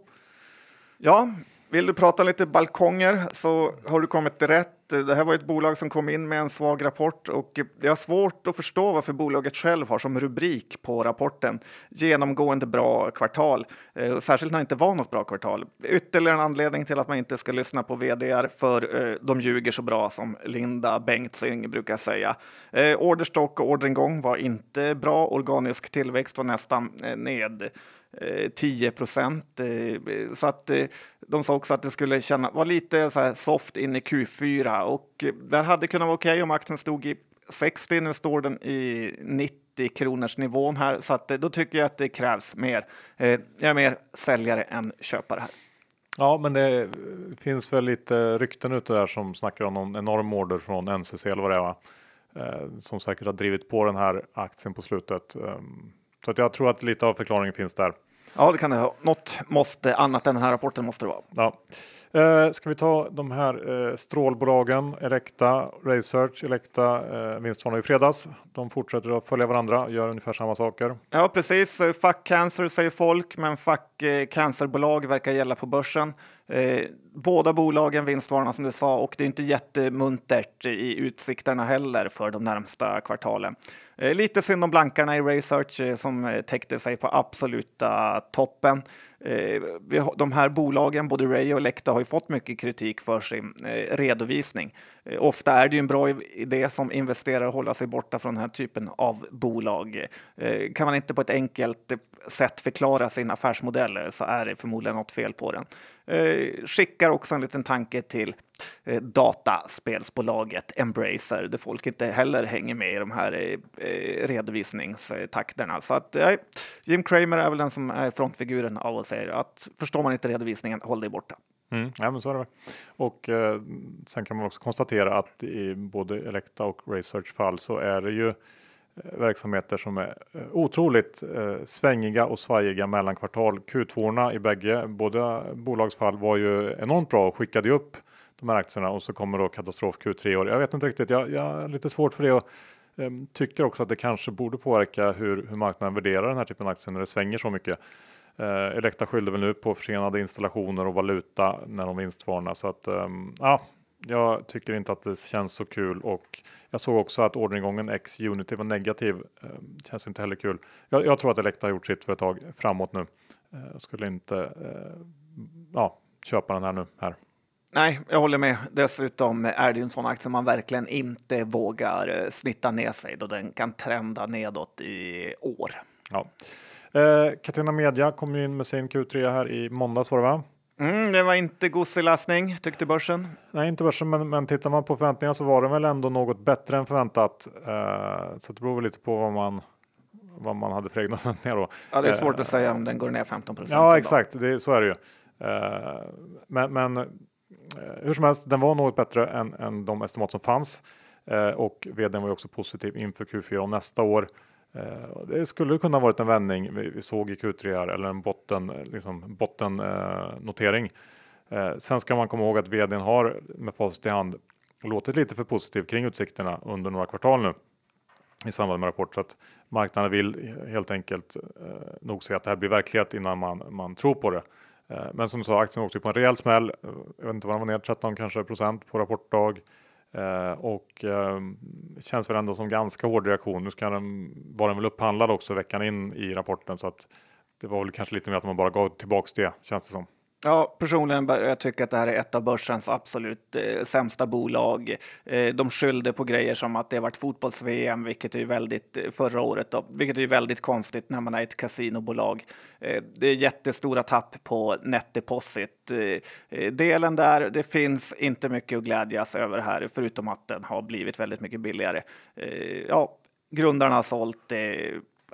Ja, vill du prata lite balkonger så har du kommit rätt. Det här var ett bolag som kom in med en svag rapport och jag har svårt att förstå varför bolaget själv har som rubrik på rapporten genomgående bra kvartal, eh, särskilt när det inte var något bra kvartal. Ytterligare en anledning till att man inte ska lyssna på vd för eh, de ljuger så bra som Linda Bengtzing brukar säga. Eh, orderstock och orderingång var inte bra. Organisk tillväxt var nästan ned Eh, 10 procent. Eh, så att eh, de sa också att det skulle känna, vara lite så soft in i Q4 och det hade kunnat vara okej okay om aktien stod i 60. Nu står den i 90 kronors nivån här, så att, då tycker jag att det krävs mer. Jag är mer säljare än köpare här. Ja, men det finns väl lite rykten ute där som snackar om någon enorm order från NCC eller vad det är, va? som säkert har drivit på den här aktien på slutet. Ehm, så att jag tror att lite av förklaringen finns där. Ja, det kan det ha. Något måste, annat än den här rapporten måste det vara. Ja. Eh, ska vi ta de här eh, strålbolagen, Elekta, Research, Elekta, eh, vinstvarnade i fredags. De fortsätter att följa varandra, gör ungefär samma saker. Ja, precis. Fuck cancer säger folk, men fuck eh, cancerbolag verkar gälla på börsen. Eh, båda bolagen vinstvarnar som du sa och det är inte jättemuntert i utsikterna heller för de närmsta kvartalen. Eh, lite synd om blankarna i Research eh, som eh, täckte sig på absoluta toppen. Eh, de här bolagen, både Ray och Lekta, har ju fått mycket kritik för sin eh, redovisning. Eh, ofta är det ju en bra idé som investerare att hålla sig borta från den här typen av bolag. Eh, kan man inte på ett enkelt sätt förklara sin affärsmodell så är det förmodligen något fel på den. Eh, skickar också en liten tanke till Eh, dataspelsbolaget Embracer där folk inte heller hänger med i de här eh, eh, redovisningstakterna. Så att Jim Cramer är väl den som är frontfiguren av oss säger att förstår man inte redovisningen, håll dig borta. Mm, ja, men så är det. Och eh, sen kan man också konstatera att i både Elekta och Research fall så är det ju verksamheter som är otroligt eh, svängiga och svajiga mellan kvartal. Q2 i bägge båda bolagsfall var ju enormt bra och skickade upp de här aktierna och så kommer då katastrof Q3 år. Jag vet inte riktigt. Jag, jag har lite svårt för det och um, tycker också att det kanske borde påverka hur, hur marknaden värderar den här typen av aktier när det svänger så mycket. Eh, Elekta skyllde väl nu på försenade installationer och valuta när de vinstvarnar så att um, ja, jag tycker inte att det känns så kul och jag såg också att orderingången X Unity var negativ. Ehm, känns inte heller kul. Jag, jag, tror att Elekta har gjort sitt för ett tag framåt nu. Eh, jag skulle inte eh, ja, köpa den här nu här. Nej, jag håller med. Dessutom är det en sån aktie man verkligen inte vågar eh, smitta ner sig då den kan trenda nedåt i år. Ja. Eh, Catena Media kom in med sin Q3 här i måndags var det va? Mm, det var inte gosig läsning tyckte börsen. Nej, inte börsen, men, men tittar man på förväntningarna så var det väl ändå något bättre än förväntat. Eh, så det beror väl lite på vad man vad man hade för egna förväntningar då. Ja, det är svårt eh, att säga om den går ner 15 procent. Ja, exakt, det, så är det ju. Eh, men, men Eh, hur som helst, den var något bättre än, än de estimat som fanns eh, och vdn var ju också positiv inför Q4 och nästa år. Eh, det skulle kunna varit en vändning vi såg i Q3 här, eller en botten, liksom bottennotering. Eh, eh, sen ska man komma ihåg att vdn har med facit i hand låtit lite för positiv kring utsikterna under några kvartal nu i samband med rapport så att marknaden vill helt enkelt eh, nog se att det här blir verklighet innan man, man tror på det. Eh, men som du sa, aktien åkte på en rejäl smäll. Jag vet inte vad den var ner 13 kanske procent på rapportdag. Eh, och eh, känns väl ändå som ganska hård reaktion. Nu ska den, var den väl upphandlad också veckan in i rapporten så att det var väl kanske lite mer att man bara gav tillbaks det känns det som. Ja, personligen jag tycker att det här är ett av börsens absolut eh, sämsta bolag. Eh, de skyllde på grejer som att det varit fotbolls-VM, vilket är väldigt eh, förra året, då, vilket är väldigt konstigt när man är ett kasinobolag. Eh, det är jättestora tapp på net deposit. Eh, eh, delen där, det finns inte mycket att glädjas över här, förutom att den har blivit väldigt mycket billigare. ja, grundarna har sålt.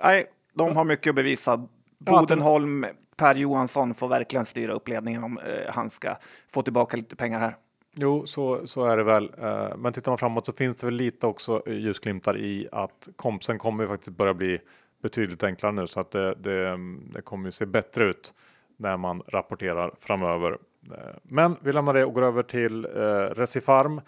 nej, de har mycket att bevisa. Bodenholm Per Johansson får verkligen styra upp ledningen om eh, han ska få tillbaka lite pengar här. Jo, så, så är det väl. Eh, men tittar man framåt så finns det väl lite också ljusglimtar i att kompsen kommer ju faktiskt börja bli betydligt enklare nu så att det, det, det kommer ju se bättre ut när man rapporterar framöver. Eh, men vi lämnar det och går över till eh, Recifarm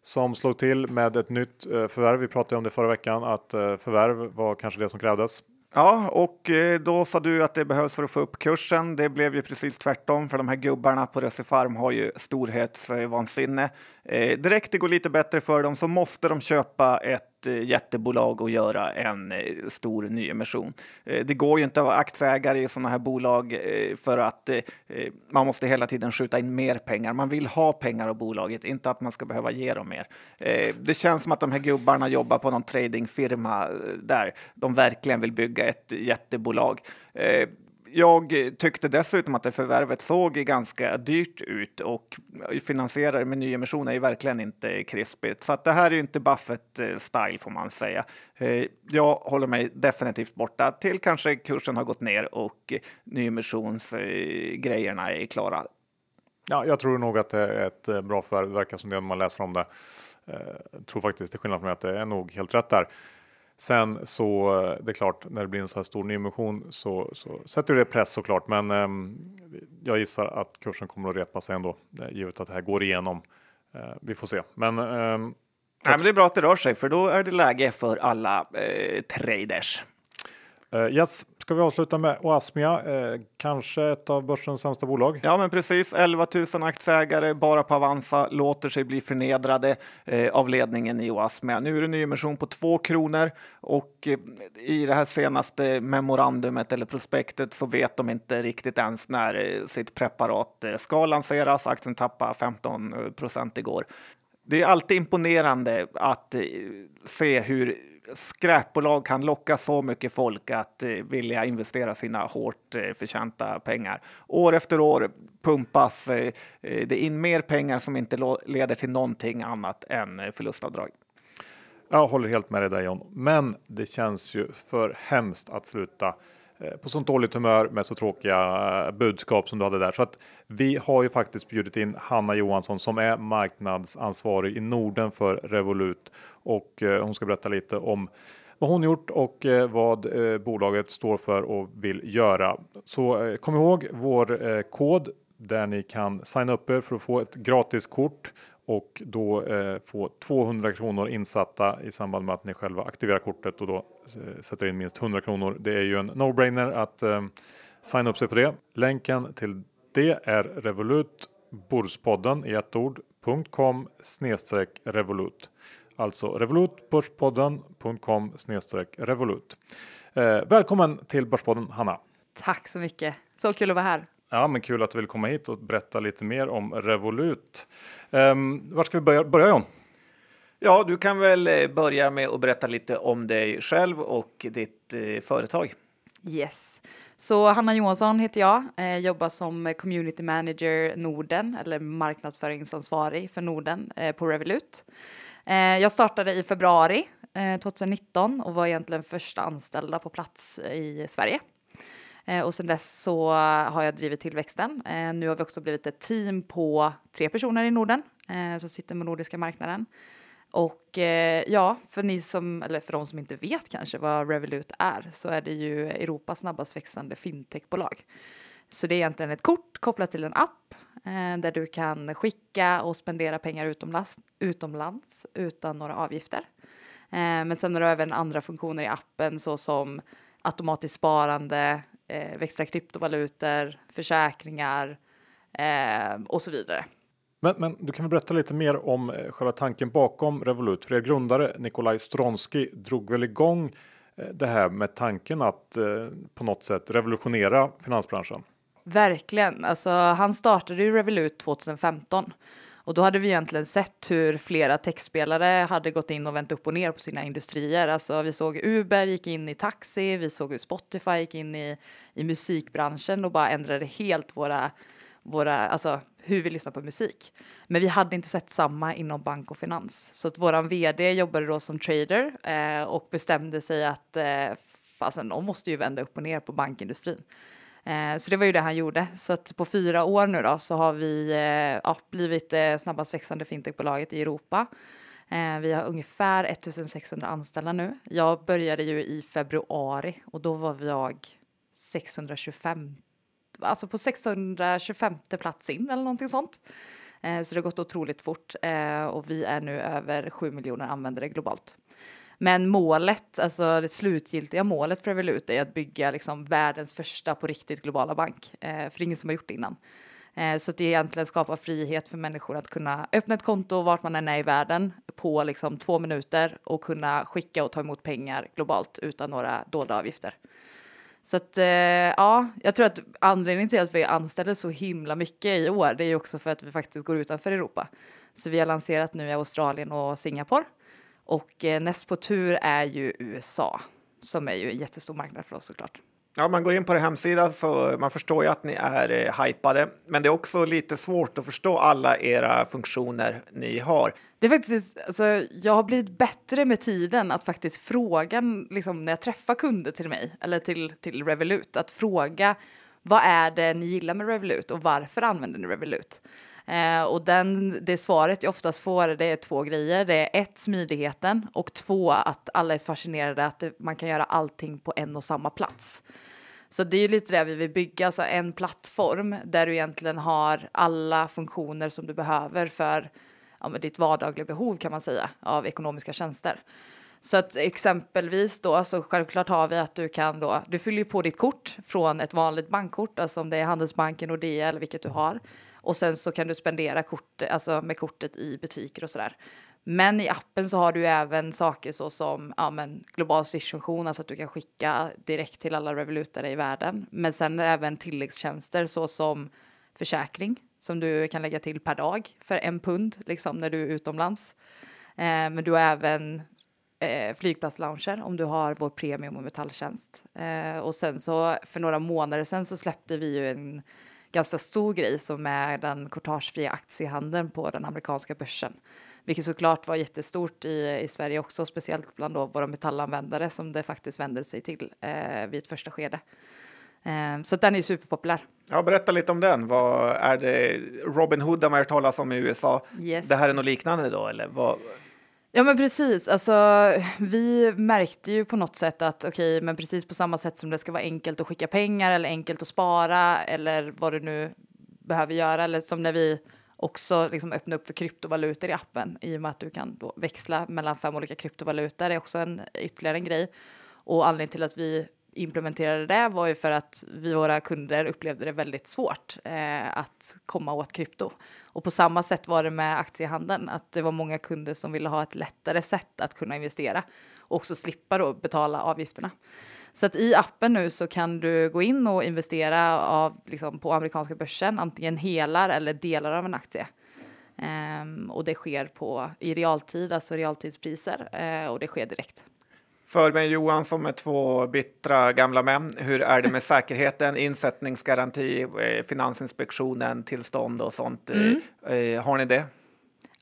som slog till med ett nytt eh, förvärv. Vi pratade om det förra veckan att eh, förvärv var kanske det som krävdes. Ja, och eh, då sa du att det behövs för att få upp kursen. Det blev ju precis tvärtom, för de här gubbarna på Recifarm har ju storhetsvansinne. Eh, direkt det går lite bättre för dem så måste de köpa ett eh, jättebolag och göra en eh, stor nyemission. Eh, det går ju inte att vara aktieägare i sådana här bolag eh, för att eh, eh, man måste hela tiden skjuta in mer pengar. Man vill ha pengar av bolaget, inte att man ska behöva ge dem mer. Eh, det känns som att de här gubbarna jobbar på någon tradingfirma eh, där de verkligen vill bygga ett jättebolag jag tyckte dessutom att det förvärvet såg ganska dyrt ut och finansierade med nyemission är ju verkligen inte krispigt. Så att det här är ju inte Buffett-style får man säga. Eh, jag håller mig definitivt borta till kanske kursen har gått ner och nyemissionsgrejerna är klara. Ja, jag tror nog att det är ett eh, bra förvärv. Verkar som det när man läser om det. Jag tror faktiskt till skillnad från mig att det är nog helt rätt där. Sen så eh, det är klart när det blir en så här stor nyemission så, så sätter det press såklart. Men eh, jag gissar att kursen kommer att repa sig ändå givet att det här går igenom. Eh, vi får se. Men, eh, Nej, men det är bra att det rör sig för då är det läge för alla eh, traders. Yes, ska vi avsluta med Oasmia, eh, kanske ett av börsens sämsta bolag? Ja, men precis. 11 000 aktieägare bara på Avanza låter sig bli förnedrade eh, av ledningen i Oasmia. Nu är det nyemission på 2 kronor och eh, i det här senaste memorandumet eller prospektet så vet de inte riktigt ens när eh, sitt preparat eh, ska lanseras. Aktien tappade 15 procent igår. Det är alltid imponerande att se hur skräpbolag kan locka så mycket folk att eh, vilja investera sina hårt eh, förtjänta pengar. År efter år pumpas eh, eh det in mer pengar som inte leder till någonting annat än eh, förlustavdrag. Jag håller helt med dig där John, men det känns ju för hemskt att sluta Eh, på sånt dåligt humör med så tråkiga eh, budskap som du hade där. Så att vi har ju faktiskt bjudit in Hanna Johansson som är marknadsansvarig i Norden för Revolut och eh, hon ska berätta lite om vad hon gjort och vad bolaget står för och vill göra. Så kom ihåg vår kod där ni kan signa upp er för att få ett gratis kort och då eh, få 200 kronor insatta i samband med att ni själva aktiverar kortet och då eh, sätter in minst 100 kronor. Det är ju en no-brainer att eh, signa upp sig på det. Länken till det är Revolut Börspodden i ett ord.com snedstreck Revolut. Alltså revolutbörspodden.com snedstreck Revolut. Eh, välkommen till Börspodden Hanna. Tack så mycket. Så kul att vara här. Ja, men kul att du vill komma hit och berätta lite mer om Revolut. Um, var ska vi börja, börja John? Ja, du kan väl eh, börja med att berätta lite om dig själv och ditt eh, företag. Yes, så Hanna Johansson heter jag, eh, jobbar som community manager Norden eller marknadsföringsansvarig för Norden eh, på Revolut. Eh, jag startade i februari 2019 eh, och var egentligen första anställda på plats i Sverige. Eh, och sen dess så har jag drivit tillväxten. Eh, nu har vi också blivit ett team på tre personer i Norden eh, som sitter med nordiska marknaden. Och eh, ja, för ni som, eller för de som inte vet kanske vad Revolut är, så är det ju Europas snabbast växande fintechbolag. Så det är egentligen ett kort kopplat till en app eh, där du kan skicka och spendera pengar utomlands, utomlands utan några avgifter. Eh, men sen har du även andra funktioner i appen såsom automatiskt sparande, eh, växla kryptovalutor, försäkringar eh, och så vidare. Men, men, du kan väl berätta lite mer om eh, själva tanken bakom Revolut? För er grundare Nikolaj Stronsky drog väl igång eh, det här med tanken att eh, på något sätt revolutionera finansbranschen? Verkligen. Alltså, han startade ju Revolut 2015 och då hade vi egentligen sett hur flera techspelare hade gått in och vänt upp och ner på sina industrier. Alltså vi såg Uber gick in i taxi, vi såg hur Spotify gick in i, i musikbranschen och bara ändrade helt våra, våra, alltså hur vi lyssnar på musik. Men vi hade inte sett samma inom bank och finans. Så att våran vd jobbade då som trader eh, och bestämde sig att eh, fasen, de måste ju vända upp och ner på bankindustrin. Eh, så det var ju det han gjorde. Så att på fyra år nu då så har vi eh, ja, blivit det snabbast växande fintechbolaget i Europa. Eh, vi har ungefär 1600 anställda nu. Jag började ju i februari och då var jag 625, alltså på 625 plats in eller någonting sånt. Eh, så det har gått otroligt fort eh, och vi är nu över 7 miljoner användare globalt. Men målet, alltså det slutgiltiga målet för Revolut är att bygga liksom världens första på riktigt globala bank. Eh, för ingen som har gjort det innan. Eh, så att det egentligen skapar frihet för människor att kunna öppna ett konto vart man än är i världen på liksom två minuter och kunna skicka och ta emot pengar globalt utan några dolda avgifter. Så att eh, ja, jag tror att anledningen till att vi anställer så himla mycket i år, det är ju också för att vi faktiskt går utanför Europa. Så vi har lanserat nu i Australien och Singapore och eh, näst på tur är ju USA som är ju en jättestor marknad för oss såklart. Ja, man går in på er hemsida så man förstår ju att ni är eh, hypade, men det är också lite svårt att förstå alla era funktioner ni har. Det är faktiskt, alltså, jag har blivit bättre med tiden att faktiskt fråga liksom, när jag träffar kunder till mig eller till, till Revolut, att fråga vad är det ni gillar med Revolut och varför använder ni Revolut? Eh, och den, det svaret jag oftast får det är två grejer. Det är ett, smidigheten och två, att alla är fascinerade att man kan göra allting på en och samma plats. Så det är ju lite det vi vill bygga, alltså en plattform där du egentligen har alla funktioner som du behöver för ja, ditt vardagliga behov kan man säga av ekonomiska tjänster. Så att exempelvis då så självklart har vi att du kan då, du fyller ju på ditt kort från ett vanligt bankkort, alltså om det är Handelsbanken, och eller vilket du har. Och sen så kan du spendera kort, alltså med kortet i butiker och sådär. Men i appen så har du även saker så som ja, men global swishfunktion, alltså att du kan skicka direkt till alla revolutare i världen. Men sen även tilläggstjänster så som försäkring som du kan lägga till per dag för en pund liksom när du är utomlands. Eh, men du har även eh, flygplatslounger om du har vår premium och metalltjänst. Eh, och sen så för några månader sedan så släppte vi ju en ganska stor grej som är den courtagefria aktiehandeln på den amerikanska börsen. Vilket såklart var jättestort i, i Sverige också, speciellt bland då våra metallanvändare som det faktiskt vänder sig till eh, vid ett första skede. Eh, så den är superpopulär. Ja, berätta lite om den. Vad är det? Robin Hood har man hört talas om i USA. Yes. Det här är något liknande då, eller? Vad? Ja men precis, alltså vi märkte ju på något sätt att okej, okay, men precis på samma sätt som det ska vara enkelt att skicka pengar eller enkelt att spara eller vad du nu behöver göra eller som när vi också liksom öppna upp för kryptovalutor i appen i och med att du kan då växla mellan fem olika kryptovalutor. Det är också en ytterligare en grej. Och anledningen till att vi implementerade det var ju för att vi våra kunder upplevde det väldigt svårt eh, att komma åt krypto. Och på samma sätt var det med aktiehandeln, att det var många kunder som ville ha ett lättare sätt att kunna investera och också slippa då betala avgifterna. Så att i appen nu så kan du gå in och investera av, liksom, på amerikanska börsen, antingen hela eller delar av en aktie. Um, och det sker på, i realtid, alltså realtidspriser, uh, och det sker direkt. För mig Johan som är två bittra gamla män, hur är det med säkerheten, insättningsgaranti, eh, Finansinspektionen, tillstånd och sånt? Mm. Eh, har ni det?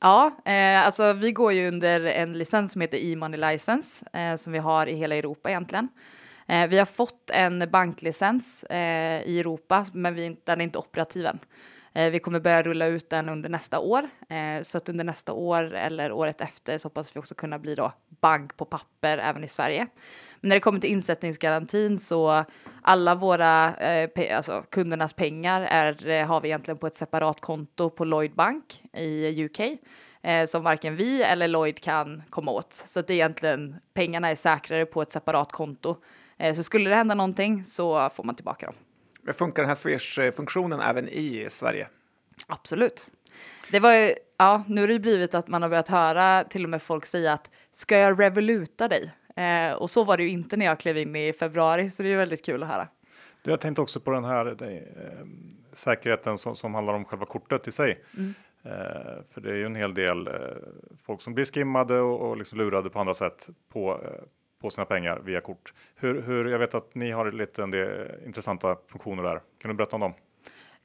Ja, eh, alltså vi går ju under en licens som heter e-money license eh, som vi har i hela Europa egentligen. Eh, vi har fått en banklicens eh, i Europa, men vi, den är inte operativ än. Eh, vi kommer börja rulla ut den under nästa år, eh, så att under nästa år eller året efter så hoppas vi också kunna bli då bank på papper även i Sverige. Men när det kommer till insättningsgarantin så alla våra eh, alltså kundernas pengar är, eh, har vi egentligen på ett separat konto på Lloyd Bank i UK eh, som varken vi eller Lloyd kan komma åt. Så att det är egentligen pengarna är säkrare på ett separat konto. Eh, så skulle det hända någonting så får man tillbaka dem. Funkar den här Swish-funktionen även i Sverige? Absolut. Det var ju, ja, nu har det blivit att man har börjat höra till och med folk säga att ska jag revoluta dig? Eh, och så var det ju inte när jag klev in i februari, så det är väldigt kul att höra. Du, jag tänkte också på den här eh, säkerheten som, som, handlar om själva kortet i sig. Mm. Eh, för det är ju en hel del eh, folk som blir skimmade och, och liksom lurade på andra sätt på, eh, på sina pengar via kort. Hur, hur, jag vet att ni har lite en del intressanta funktioner där. Kan du berätta om dem?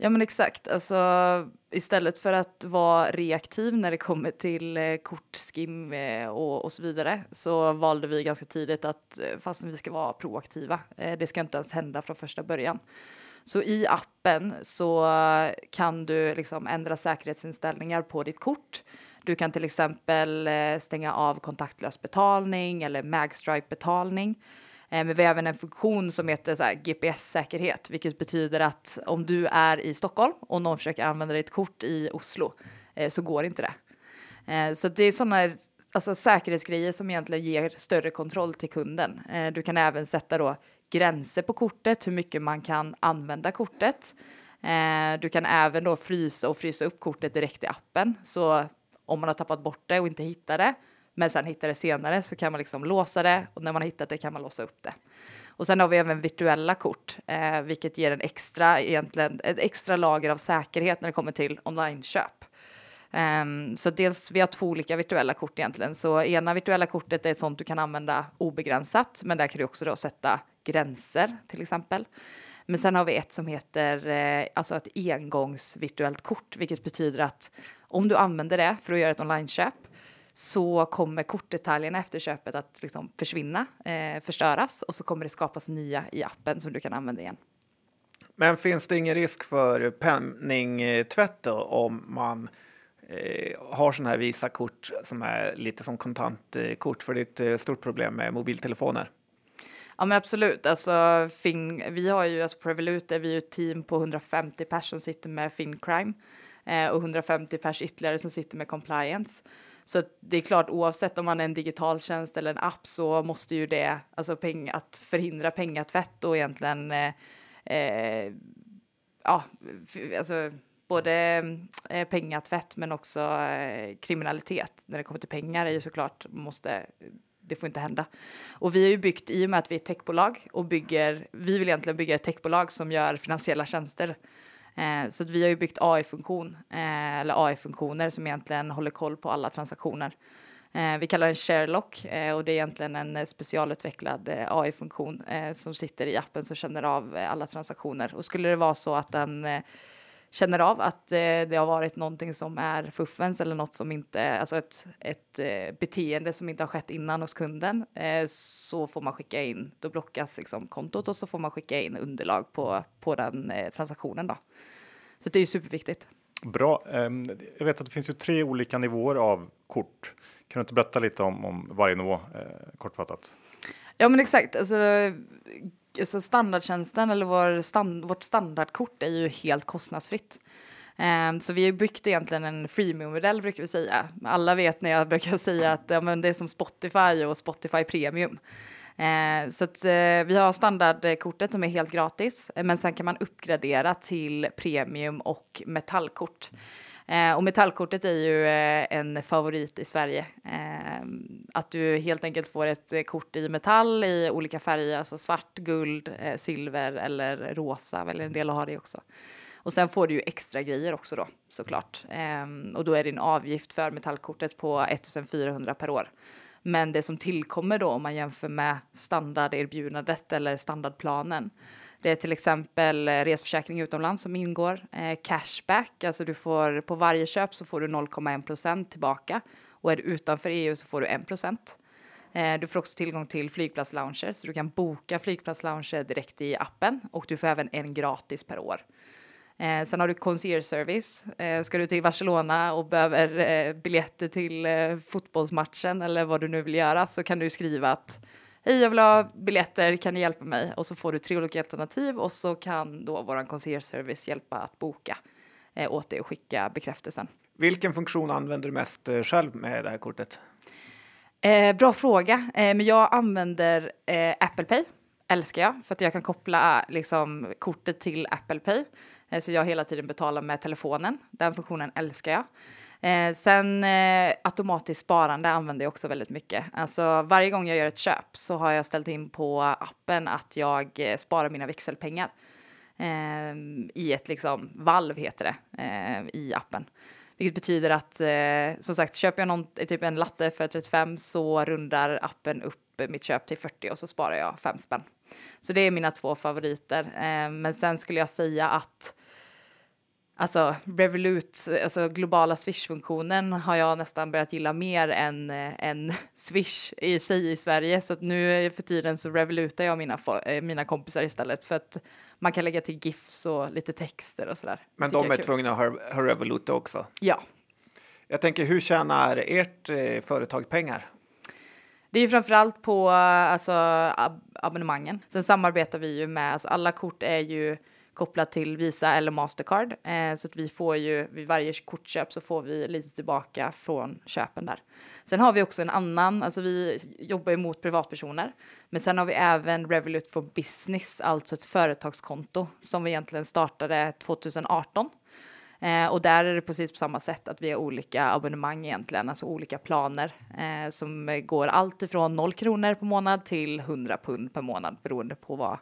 Ja men exakt, alltså istället för att vara reaktiv när det kommer till eh, kortskim eh, och, och så vidare så valde vi ganska tidigt att eh, fast vi ska vara proaktiva. Eh, det ska inte ens hända från första början. Så i appen så kan du liksom ändra säkerhetsinställningar på ditt kort. Du kan till exempel eh, stänga av kontaktlös betalning eller magstripe betalning. Eh, men vi har även en funktion som heter GPS-säkerhet, vilket betyder att om du är i Stockholm och någon försöker använda ditt kort i Oslo eh, så går inte det. Så det är sådana alltså, säkerhetsgrejer som egentligen ger större kontroll till kunden. Du kan även sätta då gränser på kortet, hur mycket man kan använda kortet. Du kan även då frysa och frysa upp kortet direkt i appen. Så om man har tappat bort det och inte hittar det, men sen hittar det senare så kan man liksom låsa det och när man har hittat det kan man låsa upp det. Och sen har vi även virtuella kort, eh, vilket ger en extra, egentligen, ett extra lager av säkerhet när det kommer till onlineköp. Um, så dels, vi har två olika virtuella kort egentligen. Så ena virtuella kortet är ett sånt du kan använda obegränsat, men där kan du också då sätta gränser till exempel. Men sen har vi ett som heter eh, alltså ett engångs virtuellt kort, vilket betyder att om du använder det för att göra ett online-köp så kommer kortdetaljerna efter köpet att liksom försvinna, eh, förstöras och så kommer det skapas nya i appen som du kan använda igen. Men finns det ingen risk för penningtvätt då, om man eh, har sådana här Visa kort som är lite som kontantkort? För det är ett eh, stort problem med mobiltelefoner. Ja men absolut, alltså fin, vi har ju, alltså på Revolut är vi ju ett team på 150 personer som sitter med Fincrime eh, och 150 pers ytterligare som sitter med compliance. Så det är klart, oavsett om man är en digital tjänst eller en app så måste ju det, alltså peng, att förhindra pengatvätt och egentligen, eh, eh, ja, alltså både eh, pengatvätt men också eh, kriminalitet när det kommer till pengar är ju såklart, måste det får inte hända. Och vi har ju byggt, i och med att vi är ett techbolag och bygger, vi vill egentligen bygga ett techbolag som gör finansiella tjänster. Eh, så att vi har ju byggt AI-funktion, eh, eller AI-funktioner som egentligen håller koll på alla transaktioner. Eh, vi kallar den Sherlock eh, och det är egentligen en specialutvecklad eh, AI-funktion eh, som sitter i appen som känner av eh, alla transaktioner. Och skulle det vara så att den eh, känner av att eh, det har varit någonting som är fuffens eller något som inte, alltså ett, ett eh, beteende som inte har skett innan hos kunden, eh, så får man skicka in, då blockas liksom kontot och så får man skicka in underlag på, på den eh, transaktionen då. Så det är ju superviktigt. Bra. Ehm, jag vet att det finns ju tre olika nivåer av kort. Kan du inte berätta lite om, om varje nivå eh, kortfattat? Ja men exakt, alltså alltså standardtjänsten eller vår stand, vårt standardkort är ju helt kostnadsfritt. Um, så vi har byggt egentligen en freemium-modell brukar vi säga. Alla vet när jag brukar säga att ja, men det är som Spotify och Spotify Premium. Uh, så att, uh, vi har standardkortet som är helt gratis, eh, men sen kan man uppgradera till premium och metallkort. Eh, och metallkortet är ju eh, en favorit i Sverige. Eh, att du helt enkelt får ett eh, kort i metall i olika färger, alltså svart, guld, eh, silver eller rosa, eller en del har det också. Och sen får du ju extra grejer också då såklart. Eh, och då är din avgift för metallkortet på 1400 per år. Men det som tillkommer då om man jämför med standarderbjudandet eller standardplanen det är till exempel reseförsäkring resförsäkring utomlands som ingår. Eh, cashback, alltså du får på varje köp så får du 0,1 procent tillbaka och är du utanför EU så får du 1 procent. Eh, du får också tillgång till flygplatslounger så du kan boka flygplatslounger direkt i appen och du får även en gratis per år. Eh, sen har du concierge service. Eh, ska du till Barcelona och behöver eh, biljetter till eh, fotbollsmatchen eller vad du nu vill göra så kan du skriva att Hej, jag vill ha biljetter, kan ni hjälpa mig? Och så får du tre olika alternativ och så kan då vår concierge-service hjälpa att boka eh, åt dig och skicka bekräftelsen. Vilken funktion använder du mest eh, själv med det här kortet? Eh, bra fråga, eh, men jag använder eh, Apple Pay, älskar jag, för att jag kan koppla liksom, kortet till Apple Pay. Eh, så jag hela tiden betalar med telefonen, den funktionen älskar jag. Eh, sen eh, automatiskt sparande använder jag också väldigt mycket. Alltså varje gång jag gör ett köp så har jag ställt in på appen att jag eh, sparar mina växelpengar eh, i ett liksom valv heter det eh, i appen. Vilket betyder att eh, som sagt köper jag någon, typ en latte för 35 så rundar appen upp mitt köp till 40 och så sparar jag 5 spänn. Så det är mina två favoriter. Eh, men sen skulle jag säga att Alltså Revolut, alltså globala Swish-funktionen har jag nästan börjat gilla mer än, än Swish i sig i Sverige. Så att nu för tiden så revolutar jag mina, eh, mina kompisar istället för att man kan lägga till GIFs och lite texter och sådär. Men de är kul. tvungna att ha, ha Revolut också? Ja. Jag tänker, hur tjänar ert eh, företag pengar? Det är ju framförallt på alltså, ab abonnemangen. Sen samarbetar vi ju med, alltså alla kort är ju kopplat till Visa eller Mastercard. Eh, så att vi får ju vid varje kortköp så får vi lite tillbaka från köpen där. Sen har vi också en annan, alltså vi jobbar ju mot privatpersoner, men sen har vi även Revolut for Business, alltså ett företagskonto som vi egentligen startade 2018. Eh, och där är det precis på samma sätt att vi har olika abonnemang egentligen, alltså olika planer eh, som går allt ifrån 0 kronor per månad till 100 pund per månad beroende på vad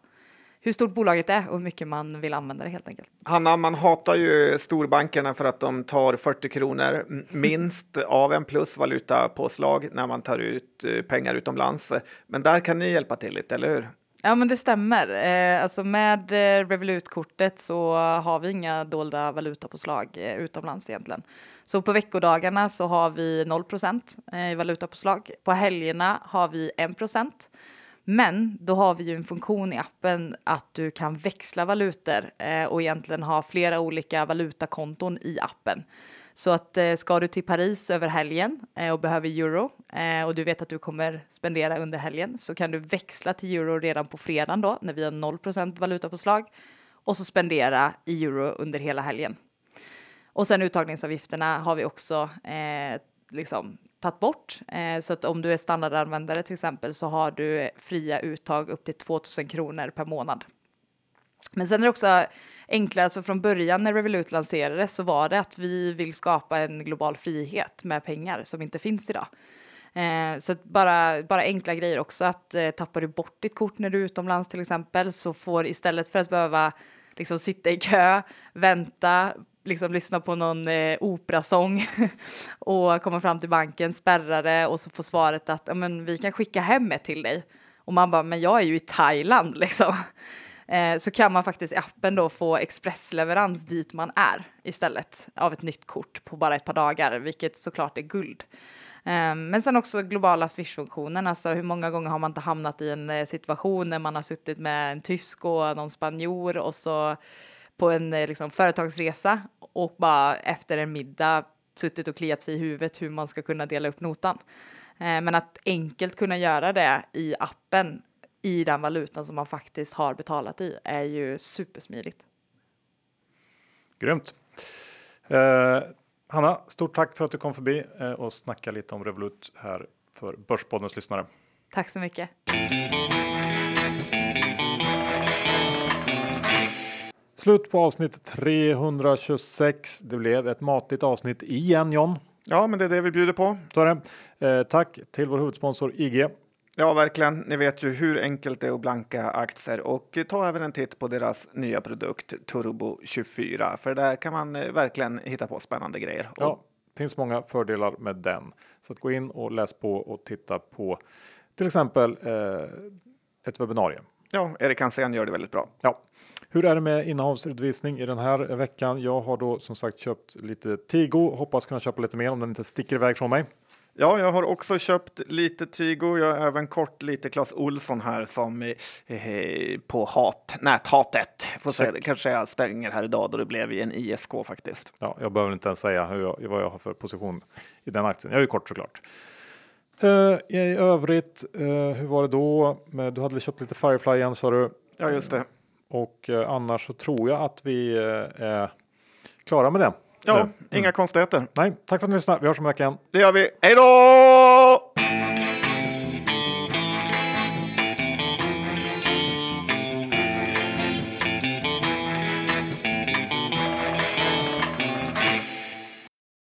hur stort bolaget är och hur mycket man vill använda det helt enkelt. Hanna, man hatar ju storbankerna för att de tar 40 kronor minst av en plus valutapåslag när man tar ut eh, pengar utomlands. Men där kan ni hjälpa till lite, eller hur? Ja, men det stämmer. Eh, alltså med eh, Revolut-kortet så har vi inga dolda valutapåslag utomlands egentligen. Så på veckodagarna så har vi 0 eh, i valutapåslag. På helgerna har vi 1 men då har vi ju en funktion i appen att du kan växla valutor eh, och egentligen ha flera olika valutakonton i appen. Så att eh, ska du till Paris över helgen eh, och behöver euro eh, och du vet att du kommer spendera under helgen så kan du växla till euro redan på fredagen då när vi har 0% valutapåslag och så spendera i euro under hela helgen. Och sen uttagningsavgifterna har vi också eh, liksom tagit bort. Eh, så att om du är standardanvändare till exempel så har du fria uttag upp till 2000 kronor per månad. Men sen är det också enklare, alltså från början när Revolut lanserades så var det att vi vill skapa en global frihet med pengar som inte finns idag. Eh, så bara, bara enkla grejer också, att eh, tappar du bort ditt kort när du är utomlands till exempel så får istället för att behöva liksom sitta i kö, vänta, liksom lyssna på någon eh, operasång och komma fram till banken, spärra det och så få svaret att men, vi kan skicka hem ett till dig. Och man bara, men jag är ju i Thailand liksom. Eh, så kan man faktiskt i appen då få expressleverans dit man är istället av ett nytt kort på bara ett par dagar, vilket såklart är guld. Eh, men sen också globala swishfunktionen, alltså hur många gånger har man inte hamnat i en eh, situation när man har suttit med en tysk och någon spanjor och så på en liksom, företagsresa och bara efter en middag suttit och kliat sig i huvudet hur man ska kunna dela upp notan. Men att enkelt kunna göra det i appen i den valutan som man faktiskt har betalat i är ju supersmidigt. Grymt. Eh, Hanna, stort tack för att du kom förbi eh, och snackade lite om Revolut här för Börspoddens lyssnare. Tack så mycket. Slut på avsnitt 326. Det blev ett matigt avsnitt igen John. Ja, men det är det vi bjuder på. Så. Eh, tack till vår huvudsponsor IG. Ja, verkligen. Ni vet ju hur enkelt det är att blanka aktier och ta även en titt på deras nya produkt Turbo 24, för där kan man eh, verkligen hitta på spännande grejer. Ja, det finns många fördelar med den. Så att gå in och läs på och titta på till exempel eh, ett webbinarium. Ja, Erik Hansén gör det väldigt bra. Ja. Hur är det med innehavsredovisning i den här veckan? Jag har då som sagt köpt lite Tigo, hoppas kunna köpa lite mer om den inte sticker iväg från mig. Ja, jag har också köpt lite Tigo. Jag har även kort lite Clas Olsson här som eh, på hat, näthatet. Får se, kanske jag spränger här idag då det blev i en ISK faktiskt. Ja, jag behöver inte ens säga hur jag, vad jag har för position i den aktien. Jag är ju kort såklart. Uh, I övrigt, uh, hur var det då? Du hade köpt lite Firefly igen sa du? Ja, just det. Och uh, annars så tror jag att vi är klara med det. Ja, mm. inga konstigheter. Nej, tack för att ni lyssnade. Vi hörs om en vecka igen. Det gör vi. Hej då!